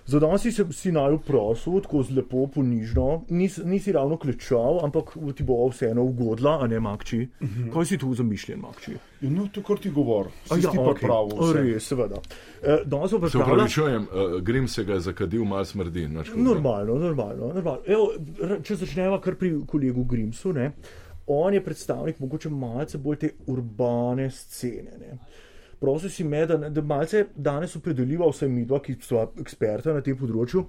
Za danes si se si naj vprašal, tako zelo ponižno, Nis, nisi ravno klečal, ampak ti bo vseeno ugodila, a ne makči. Uh -huh. Kaj si tu zamišljen, makči? Ja, no, to, kar ti govori, A si ja, ti pa okej. prav. O, Res, seveda. E, danes bo Se upravičujem, uh, Grim se ga je zakadil, malo smrdi. Normalno, normalno. normalno. Evo, če začneva kar pri kolegu Grimsu, ne. on je predstavnik mogoče malce bolj te urbane scene. Ne. Prosil si me, da, da malce danes opredeliva vse midva, ki so eksperta na tem področju,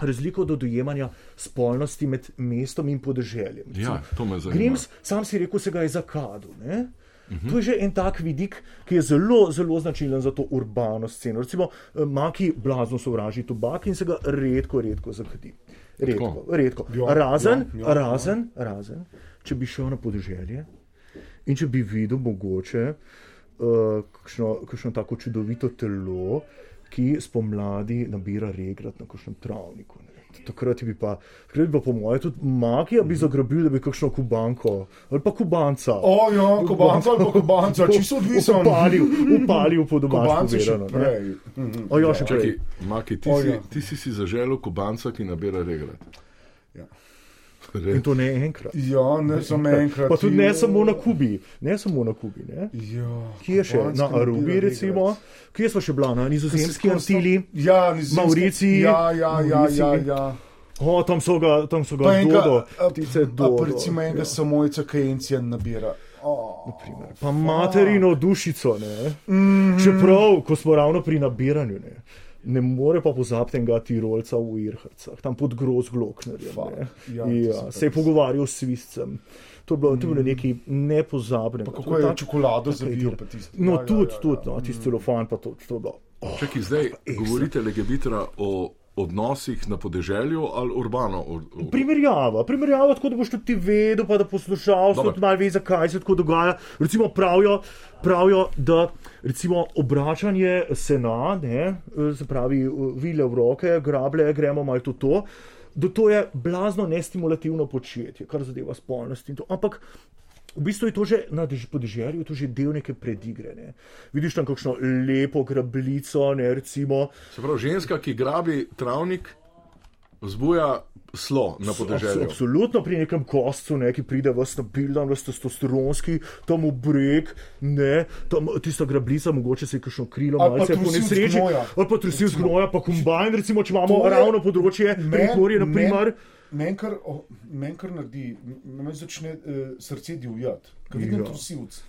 razliko do dojemanja spolnosti med mestom in podeželjem. Ja, to me zanima. Grims, sam si rekel, se ga je zakadil. Ne? To je že en tak vidik, ki je zelo, zelo značilen za to urbano sceno. Recimo, eh, Maki blazno sovraži tobak in se ga redko, redko zakadi. Redko, Tako. redko. Ja, Razen, ja, ja, razen, razen, če bi šel na podeželje in če bi videl mogoče uh, kakšno, kakšno tako čudovito telo, ki spomladi nabira regrat na kakšnem travniku. Ne. Takrat bi pa, takrat bi pa po mojem, tudi makija bi zagrabil, da bi kakšno kubanko ali pa kubanca. O, ja, kubanca ali pa kubanca, čisto odvisno. Upalil, upalil po domačem. Mhm. O, ja, še prej. Maki, ti, O, si, ja. ti si si zaželel kubanca, ki nabira regrat. Ja. In to ne enkrat. Ja, ne samo enkrat. Pa tudi ne samo na Kubi, ne samo na Kubi. Ne? Ja, Kje še? Na Arubi, recimo. Kje smo še bila? Na nizozemski Antili. Ja, nizozemski- Mauriciji. Ja, ja, ja, ja, ja. O, tam so ga, tam so ga enega, dodo, a- ptice dodo. pa recimo enega samojca, ki encija nabira. Oh, Pa materino dušico, ne. Čeprav, ko smo ravno pri nabiranju, ne. Ne more pa pozabiti tega tirolca v Irhrcah, tam pod groz Gloknerjem. ne. Ja, to Ja, se je pogovarjal s svistcem. To je bilo, to je bilo nekaj nepozabnega. Pa kako je tak- čokolado zavil, tisto. No, Ja, ja, tudi, ja, tudi, ja. no, tisti celofan pa to, to je bilo. Oh, Čakaj, zdaj govorite legebitra o odnosih na podeželju ali urbano? O, o, Primerjava, primerjava, tako da boš tudi ti vedel, pa da Dobro. tudi malo ve, zakaj se tako dogaja. Recimo pravijo, pravijo da recimo obračanje sena, ne, se pravi vile v roke, grable, gremo malo to. to Da to je blazno nestimulativno početje, kar zadeva spolnost. Ampak v bistvu je to že na dež- podeželju, je to že del neke predigre. Ne. Vidiš tam kakšno lepo grablico, ne recimo. Se pravi, ženska, ki grabi travnik vzbuja slo na podeželju. Absolutno pri nekem kostcu, ne, ki pride v stabilen, v testosteronski, tam v breg, ne, tam tista grablica, mogoče se je kakšno krilo, Ali malce po nesreči, ali pa trusilc gnoja, pa kombajn, recimo, če imamo je- ravno področje, prekmorje, na primer. Meni kar, o, men kar naredi, me začne uh, srce divjati, ko vidim Ja. trusilc.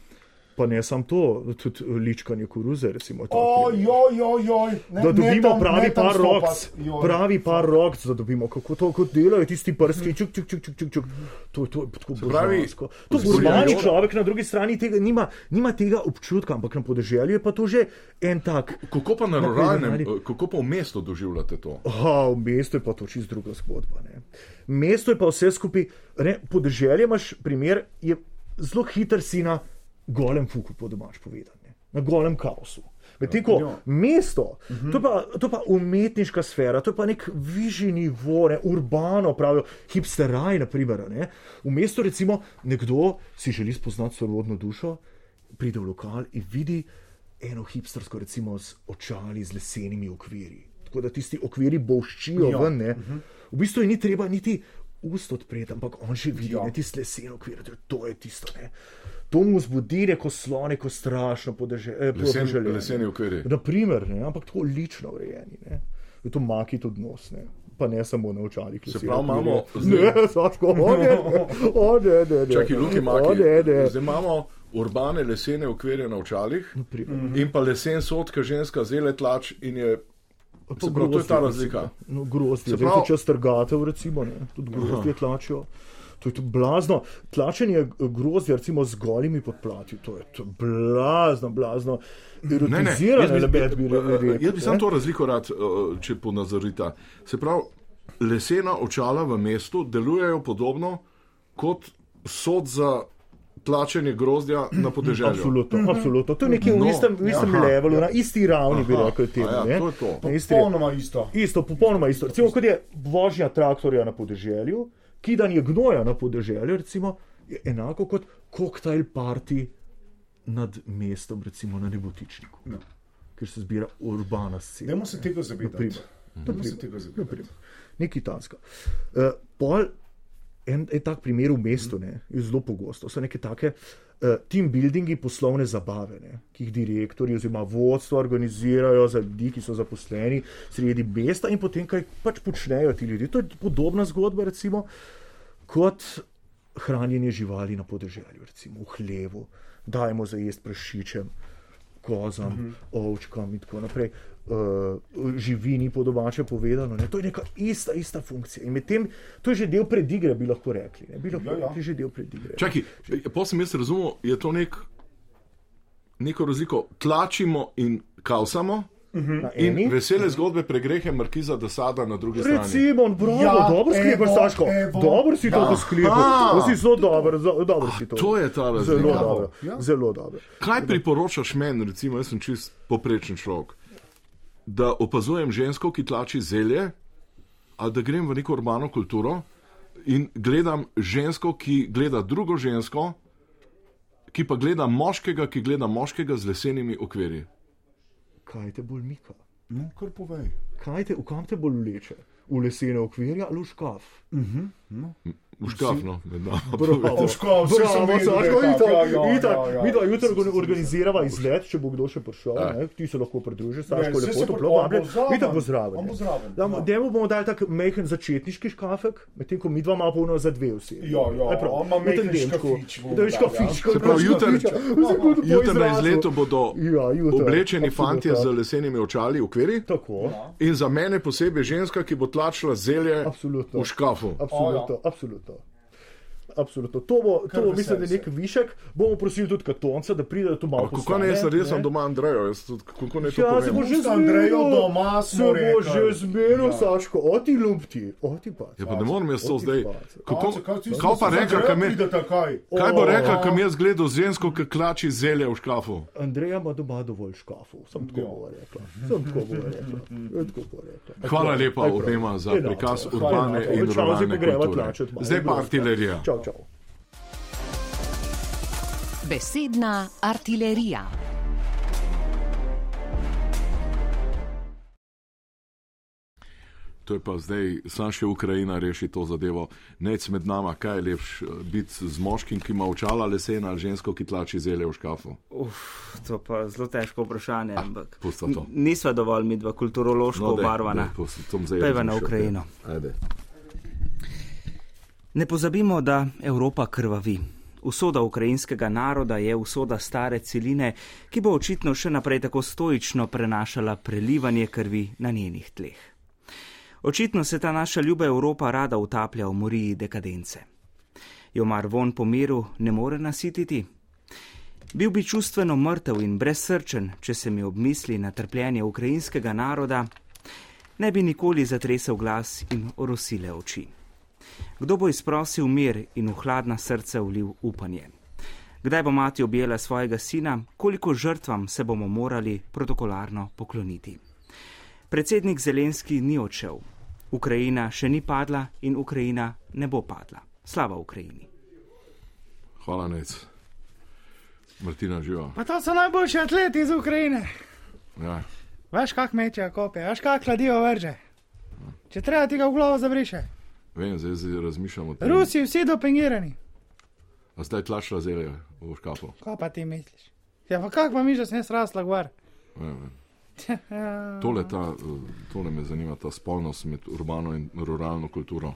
Pa ne samo to, tudi ličkanje koruze, recimo. tak Oj, primer. oj, oj, oj. Ne, Da ne dobimo tam- pravi ne par stopat. rok, Joj. pravi par rok, da dobimo, kako to kot delajo tisti prsti, čuk, čuk, čuk, čuk, čuk, čuk. To, to je tako pravi. To urbani človek na drugi strani tega nima, nima tega občutka, ampak na podeželju je pa to že en tak. Kako pa na ruralnem, podeželju. kako pa v mestu doživljate to? Aha, v mestu je pa to čisto druga zgodba. Ne. Mesto je pa vse skupaj, ne, podeželje imaš primer, je zelo hiter si na golem fuku, po domač povedano, na golem kaosu. Medtem ko Ja. mesto, to je, pa, to je pa umetniška sfera, to pa nek višji nivo, ne, urbano, pravijo hipsteraj, naprimer. Ne. V mestu recimo nekdo si želi spoznati sorodno dušo, pride v lokal in vidi eno hipstersko, recimo z očali, z lesenimi okvirji. Tako da tisti okviri bolščijo Ja. ja. ven. Ne. V bistvu ni treba niti ust odpreti, ampak on že vidi, Ja. ja. ne tisti lesen okvir, to je- to je tisto. Ne. To mu zbudi neko slo, neko strašno eh, Lesen, podeželje. leseni okviri. Naprimer, ne, ampak tako lično urejeni. Ne. Je to maki tudi nos. Ne. Pa ne samo na očalih. Se pravi, imamo Ne, Saško, o ne, o ne, ne, ne. Čakaj, Luki Maki. Zdaj imamo urbane lesene okvirje na očalih Naprimer. in pa lesen sotka ženska zele tlač in je. Se pravi, to je ta razlika. No, grozdje, zdaj prav... če strgatev, recimo, ne, tudi grozdje tlačijo. To je to blazno. Tlačenje grozdja, recimo z golimi podplati, to je to blazno, blazno. Ne, ne, Erotiziran jaz bi, element bi eh, rekel. jaz bi samo ne. to razliko rad, eh, če ponazorite. Se pravi, lesena očala v mestu delujejo podobno kot sod za tlačenje grozdja na podeželju. Absolutno, absolutno. To je nekje v No, istem, v istem aha, levelu, ja. na isti ravni bi Aha, rekel temu. a ja, ne. to je to. Popolnoma isto. Isto, popolnoma isto. Recimo, kot je vožnja traktorja na podeželju, kidanje gnoja na podeželju, recimo, je enako kot koktajl party nad mestom, recimo na nebotičniku, No. kjer se zbira urbana scena. Dajmo se tega zavedati. Naprimer. Dajmo se tega zavedati. Nekaj tanska. Uh, pol, en, en tak primer v mestu ne, je zelo pogosto. So neke take uh, team buildingi poslovne zabave, ne, ki jih direktori oziroma vodstvo organizirajo za ljudi, ki so zaposleni sredi mesta in potem kaj pač počnejo ti ljudje. To je podobna zgodba, recimo, kot hranjenje živali na podeželju, recimo v hlevu, dajmo za jesti prašičem, kozam, mm -hmm. ovčkam in tako naprej. Uh, živini po domače povedano. Ne? To je neka ista, ista funkcija. In medtem to je že del predigre, bi lahko rekli. Ne? Bi lahko Ja, ja. rekli že del predigre. Čakaj, pa sem jaz razumel, je to nek, neko razliko. Tlačimo in kaosamo. Na In eni- vesele zgodbe pregrehe Markiza de Sada na drugi strani. Recimo, bravo, Ja, dobro sklepaš, evo, Saško. evo. Dobro si to Ja. sklepal. Aha. To si zelo dober, zelo dobro si to. to je ta razlika. Zelo dobro. Ja. Zelo dobro. Kaj priporočaš meni, recimo, jaz sem čist poprečen človek, da opazujem žensko, ki tlači zelje, ali da grem v neko urbano kulturo in gledam žensko, ki gleda drugo žensko, ki pa gleda moškega, ki gleda moškega z lesenimi okvirji. Kaj te bolj mika? No, kar povej. Kaj te, v kam te bolj vleče? V lesene okvirja ali v škaf? V škafno, med V škaf, vsi so bravo, vedeli, Saško, da je itak, tako, ja, ja, itak. ja, ja. Mi dva jutri organ- organizirava izlet, če bo kdo še prišel, Ja. ne, ti se lahko pridružiš, Saško, lepo toplo vabljen. zraven, Itak bo zraven. Damo- ja. Dajmo bomo dali tak majhen začetniški škafek, medtem ko mi dva imamo polno za dve osebi. Ja, ja, on ima v demčku. škafič Da je ja. Se pravi, Jutri na izletu bodo Ja, oblečeni fantje z lesenimi očali, okviri. Tako, In za mene posebej ženska, ki bo tlačila zelje v škafu. absolutno, absolutno. Absolutno. To bo, to Kar bo mislim, da veseli nek višek. Bomo prosili tudi katonca, da pride tu malo. Kako ne, jaz naredil sem doma Andrejo, jaz tudi- kako ne to Ja, se bo povem. že Andrejo doma, se bo že zmenil, Ja. Saško, o ti lumpti, o ti pa. Ja, pa ne morem jaz to zdaj. Kako, kaj pa reka, kam je, kaj? kaj bo O, rekla, kam jaz gledal žensko, ki klači zelje v škafu? Andreja ima doma dovolj škafov, sem tako Ja. bo rekla. Sem tako bo rekla. Tako bo rekla. Hvala lepa obema za prikaz urbane in greva kulture. Zdaj pa artilerija. Čau, čau. Besedna artilerija. To je pa zdaj, sam še Ukrajina reši to zadevo. Nec med nama, kaj je lepš, biti z moškim, ki ima očala lesena, ali žensko, ki tlači zelje v škafu. Uf, to pa zelo težko vprašanje, ampak to. n- nisva dovolj midva kulturološko No, obarvana. Pejva na Ukrajino. Ajde. Ne pozabimo, da Evropa krvavi. Usoda ukrajinskega naroda je usoda stare celine, ki bo očitno še naprej tako stoično prenašala prelivanje krvi na njenih tleh. Očitno se ta naša ljuba Evropa rada utaplja v moriji dekadence. Jo mar von po miru ne more nasititi? Bil bi čustveno mrtev in brezsrčen, če se mi obmisli na trpljenje ukrajinskega naroda, ne bi nikoli zatresel glas in orosile oči. Kdo bo izprosil mir in v hladna srca vlil upanje? Kdaj bo mati objela svojega sina, koliko žrtvam se bomo morali protokolarno pokloniti? Predsednik Zelenski ni odšel. Ukrajina še ni padla in Ukrajina ne bo padla. Slava Ukrajini. Hvala, Nec. Martina živa. Pa to so najboljši atleti iz Ukrajine. Ja. Veš, kak mečejo kope, veš, kak kladijo vrže. Če treba ti ga v glavo zabriše. Vem, zdaj, zdaj razmišljam o tem. Rusi vsi dopingirani. A zdaj tlačila zelje v škafu. Kaj pa ti misliš? Ja, pa kak pa mi že sem jaz rasla gvar? Ja. Tole, ta, tole me zanima, ta spolnost med urbano in ruralno kulturo.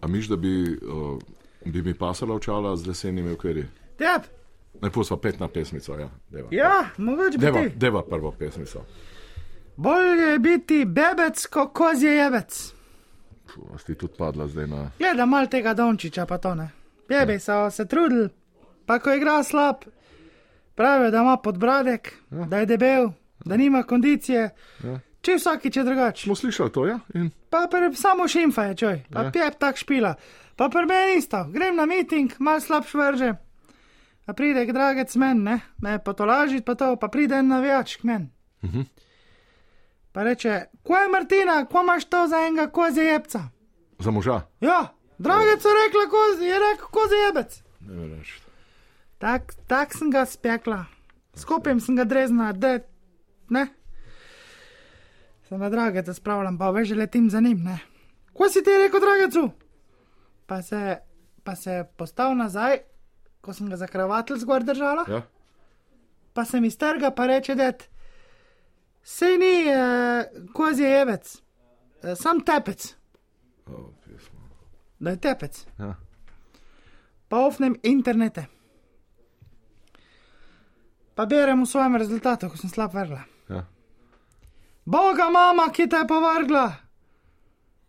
A miš, da bi, uh, bi mi pasala očala z lesenimi okvirji? Tep, Najprej pa petna pesmica, ja. Deva, ja, mogoče bi deva, deva prvo pesmico. Bolje je biti bebec, kot kozje jebec. Puh, a si tudi padla zdaj na... Gleda mal tega Dončiča, pa to ne. Bebi so se trudili, pa ko igra slab, pravijo, da ima podbradek, ja. da je debel, da nima kondicije. Ja. Če vsakič je drugače. Smo slišali to, ja? In? Pa pre, samo šimfa je, čoj, pa Ja. ja. pjep tak špila. Pa pri meni isto, grem na miting, mal slabš vrže. Pa pride dragec men, ne, me potolažiti, pa to, pa pride en navijač k meni. Mhm. Pa reče, ko je Martina, ko imaš to za enega kozje jebca? Za moža? Ja, dragec je rekla, kozi, je rekel kozje jebec. Ne verješ. Tak, tak sem ga spekla, skupaj sem ga drezna, da ne. Se na drageca spravljam, pa veš, letim za njim, ne. Ko si ti rekel, dragecu? Pa se, pa se postav nazaj, ko sem ga za kravatel zgor držala, Ja? pa se mi strga, pa reče, da sej ni eh, kozje jevec, eh, sam tepec, O, pismo. da je tepec. Ja. pa ofnem internete. Pa berem v svojem rezultatu, ko sem slab vrla. Ja. Boga, mama, ki te je povrgla,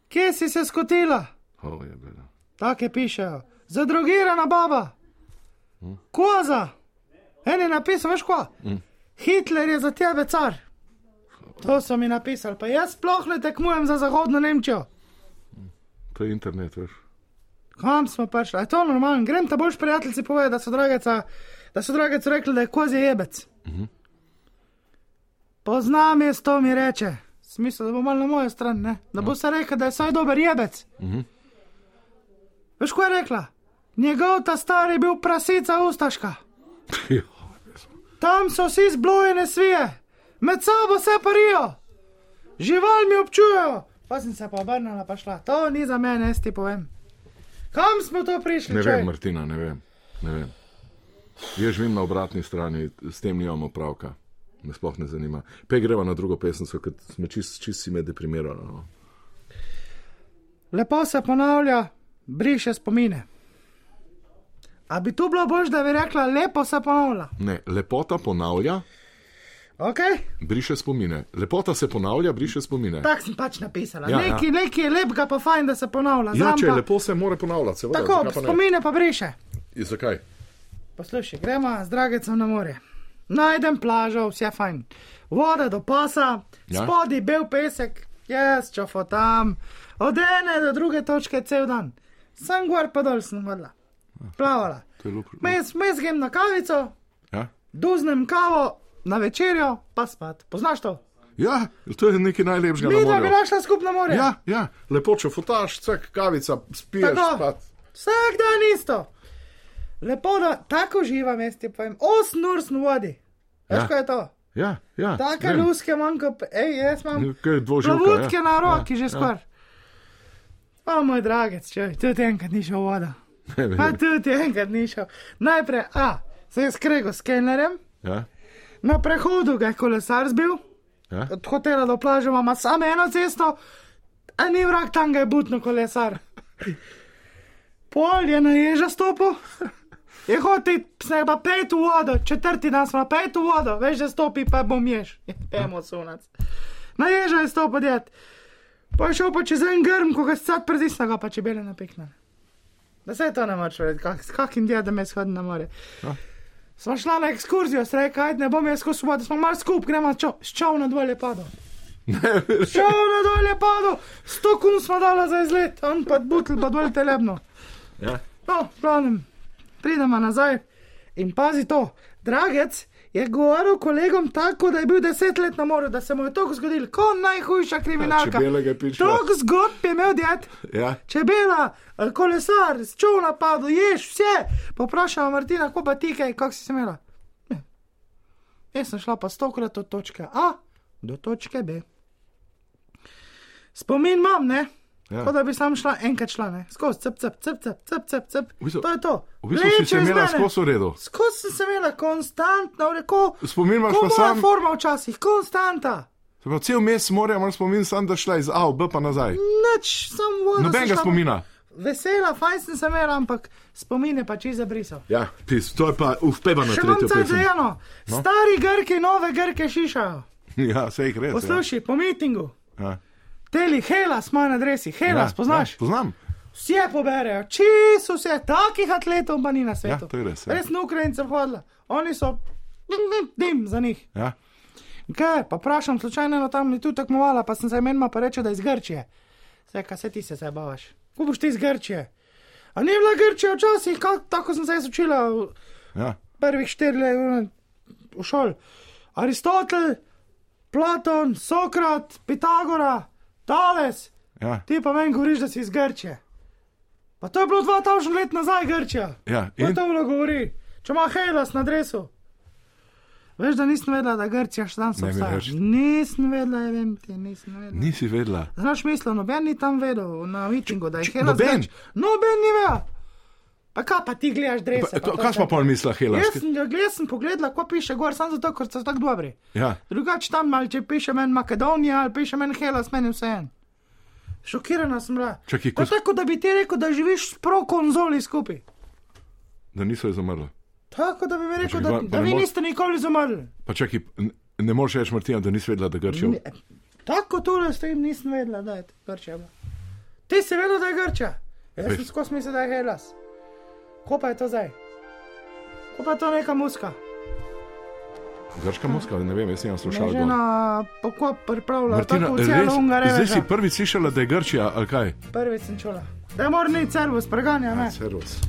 kje si se skotila? O, je bilo. Take pišejo, zadrogirana baba, Hm. koza. En je napisal, veš ko? Hm. Hitler je za tebe car. To so mi napisali, pa jaz sploh ne tekmujem za zahodno Nemčijo. To je internet, veš. Kam smo prišli? Je to normalno? Grem ta boljš prijateljici povedati, da so drageca, da so dragecu rekli, da je kozje jebec. Mhm. Poznam jaz to, mi reče. Smisel, da bo malo na mojo stran, ne? Da bo se rekel, da je saj dober jebec. Mhm. Veš, ko je rekla? Njegov ta stari bil prasica ustaška. Tam so vsi zblojene svije, med sabo se parijo, živalmi občujejo. Pa sem se pa obrnila, pa šla. To ni za mene, jaz ti povem. Kam smo to prišli? Ne čaj? vem, Martina, ne vem. Ne vem. Jaz živim na obratni strani, s tem nimamo pravka. Me sploh ne zanima. Pej greva na drugo pesemco, ker smo čist, čist si me deprimirali. No. Lepo se ponavlja, briše spomine. A bi tu bilo bož, da bi rekla, lepo se ponavlja? Ne, lepota ponavlja, Ok, briše spomine. Lepota se ponavlja, briše spomine. tako sem pač napisala. Ja, Ja, ja. nekaj, ja. nekaj je lepega, pa fajn, da se ponavlja. Ja, če pa- lepo, se mora ponavljati. Seveda, Tako, zakaj pa ne? spomine pa briše. In zakaj? Poslušaj, gremo z dragecem na morje. Najdem plažo, vse fajn. Voda do pasa, Ja. ja. spodaj bel pesek, jaz čofo tam, od ene do druge točke cel dan. Sem gor pa dol sem vrla. Plavala. Je lup. Mes, mes grem na kavico, Ja? duznem kavo na večerjo, pa spat. Poznaš to? ja, to je nekaj najlepšega. na Mi dva bi našla skupno morje. Ja, ja, lepo, če fotaš, cek, kavica, spiješ, Tako. spat. Vsak dan isto. Lepo, da tako uživam, jaz ti povem. 8 ur sem v vodi. Veš, Ja. ja. kaj je to? Ja, ja. Take vem. luske manjka, ej, jaz imam dvoživka, plavutke ja. na roki Ja, že ja. skoraj. O, moj dragec, če tudi enkrat ni šel voda. Ne vem. Pa tudi enkrat ni šel. Najprej, a, se je skrego s kelnerjem, Ja, na prehodu ga je kolesar zbil, ja. od hotela do plaže ima samo eno cesto, a ni vrak tam ga je butno kolesar. Pol je na ježa stopil, je hotel, se pa pet v vodo, četrti dan smo pet v vodo, veš, da stopi pa bom jež, pemo sunac. Na ježa je stopil djet. Pa je šel pa čez en grm, ko ga sad predisna, ga pa čebele napekne. Da se to ne moreš vedeti, kak, s kakim djedom je shodil na more. Ja. Smo šla na ekskurzijo, streka, ajde, ne bom jaz skozi vodo, smo mal skup, gremo čo, s čovna dol je padel. S čovna dol je padel, sto kun smo dala za izlet, on pa butl, pa dol telebno. Ja. No, glavnem, pridemo nazaj in pazi to, dragec je govoril kolegom tako, da je bil deset let na moru, da se mu je to zgodilo, kot najhujša kriminalka. Toliko zgodb je imel djet. Ja. Čebela, eh, kolesar, s čovna padel, ješ vse. Poprašala Martina, ko pa ti kaj, kako si se imela? Ne. Jaz sem šla pa stokrat od točke A do točke B. Spomin imam, ne? Ja. Ja. Kot da bi sam šla enkrat šla, ne? Skozi, cep, cep, cep, cep, cep, cep, cep. V bistvu- To je to. V bistvu si se Leče imela skozi v redu. Skozi sem se imela konstantno, reko. Spomin imaš pa sam. forma včasih, konstanta. Se pravi, cel mes morja imaš spomin, sam da šla iz A v B pa nazaj. Nič, sam voda. Nobenega spomina. Vesela, fajn sem se imela, ampak spomine pa čisto zabrisal. Ja, tis, to je pa ufpeva na tretjo pesem. eno. No. Stari Grki, nove Grke šišajo. Ja, vse jih res. Poslušaj, po mitingu. Ja. Teli, Helas, moj na dresi, Helas, Ja, poznaš? Ja, poznam. Vse poberejo, čisto vse, takih atletov pa ni na svetu. Ja, to je res, ja. Res na Ukrajincem hodila, oni so dim za njih. Ja. Kaj, pa vprašam, slučajno eno tam je tu tekmovala, pa sem se imenila pa reče, da je iz Grčije. Vse, kaj se ti se zabavaš? Ko boš ti iz Grčije? A ni bila Grčija včasih, kak, tako sem se jaz učila v Ja. prvih štirih let v šoli. Aristotel, Platon, Sokrat, Pitagora, Tales, Ja. ti pa meni govoriš, da si iz Grčije. Pa to je bilo 2000 let nazaj Grčija. Ja, In to vlo govori, če ima Helas na dresu. Veš, da nisem vedela, da Grčija še mi obstaja. Nisem vedela, ja vem ti, nisem vedela. nisi vedela. Znaš, mislil, noben ni tam vedel na mitingu, da je Helas. noben? Grč. Noben ni vedel. Pa kaj pa ti gledaš? Pa, to, kaj pa pol misla Helas? Jaz sem, jaz sem pogledala, ko piše gor, samo zato, ker so tako dobri. Ja. Drugače tam mal, če piše meni Makedonija ali piše meni Helas, meni vse en. Šokirana sem bila. Ko, je tako, da bi ti rekel, da živiš s pro konzoli skupaj. da niso izumrli. Tako da bi mi rekel, da, pa- pa da ne vi mo- niste nikoli zamrli. Pa čakaj, n- ne moreš reči Martina, da nisi vedela, da Grčijo. Ne, Tako tole stojim, nisem vedela, da je Grčija. bila. Ti si vedela, da je Grčija. Jaz sem skozi mislil, da je Helas. Ko pa je to zdaj? Ko pa je to neka muska? Grška muska, ne vem, jaz sem Me slušal. žena pokop pripravlja, Martina, tako celo res, Ungare. zdaj si prvič slišala, da je Grčija, ali kaj? Prvi sem čula. Da mora ni servus, preganja me. Servus.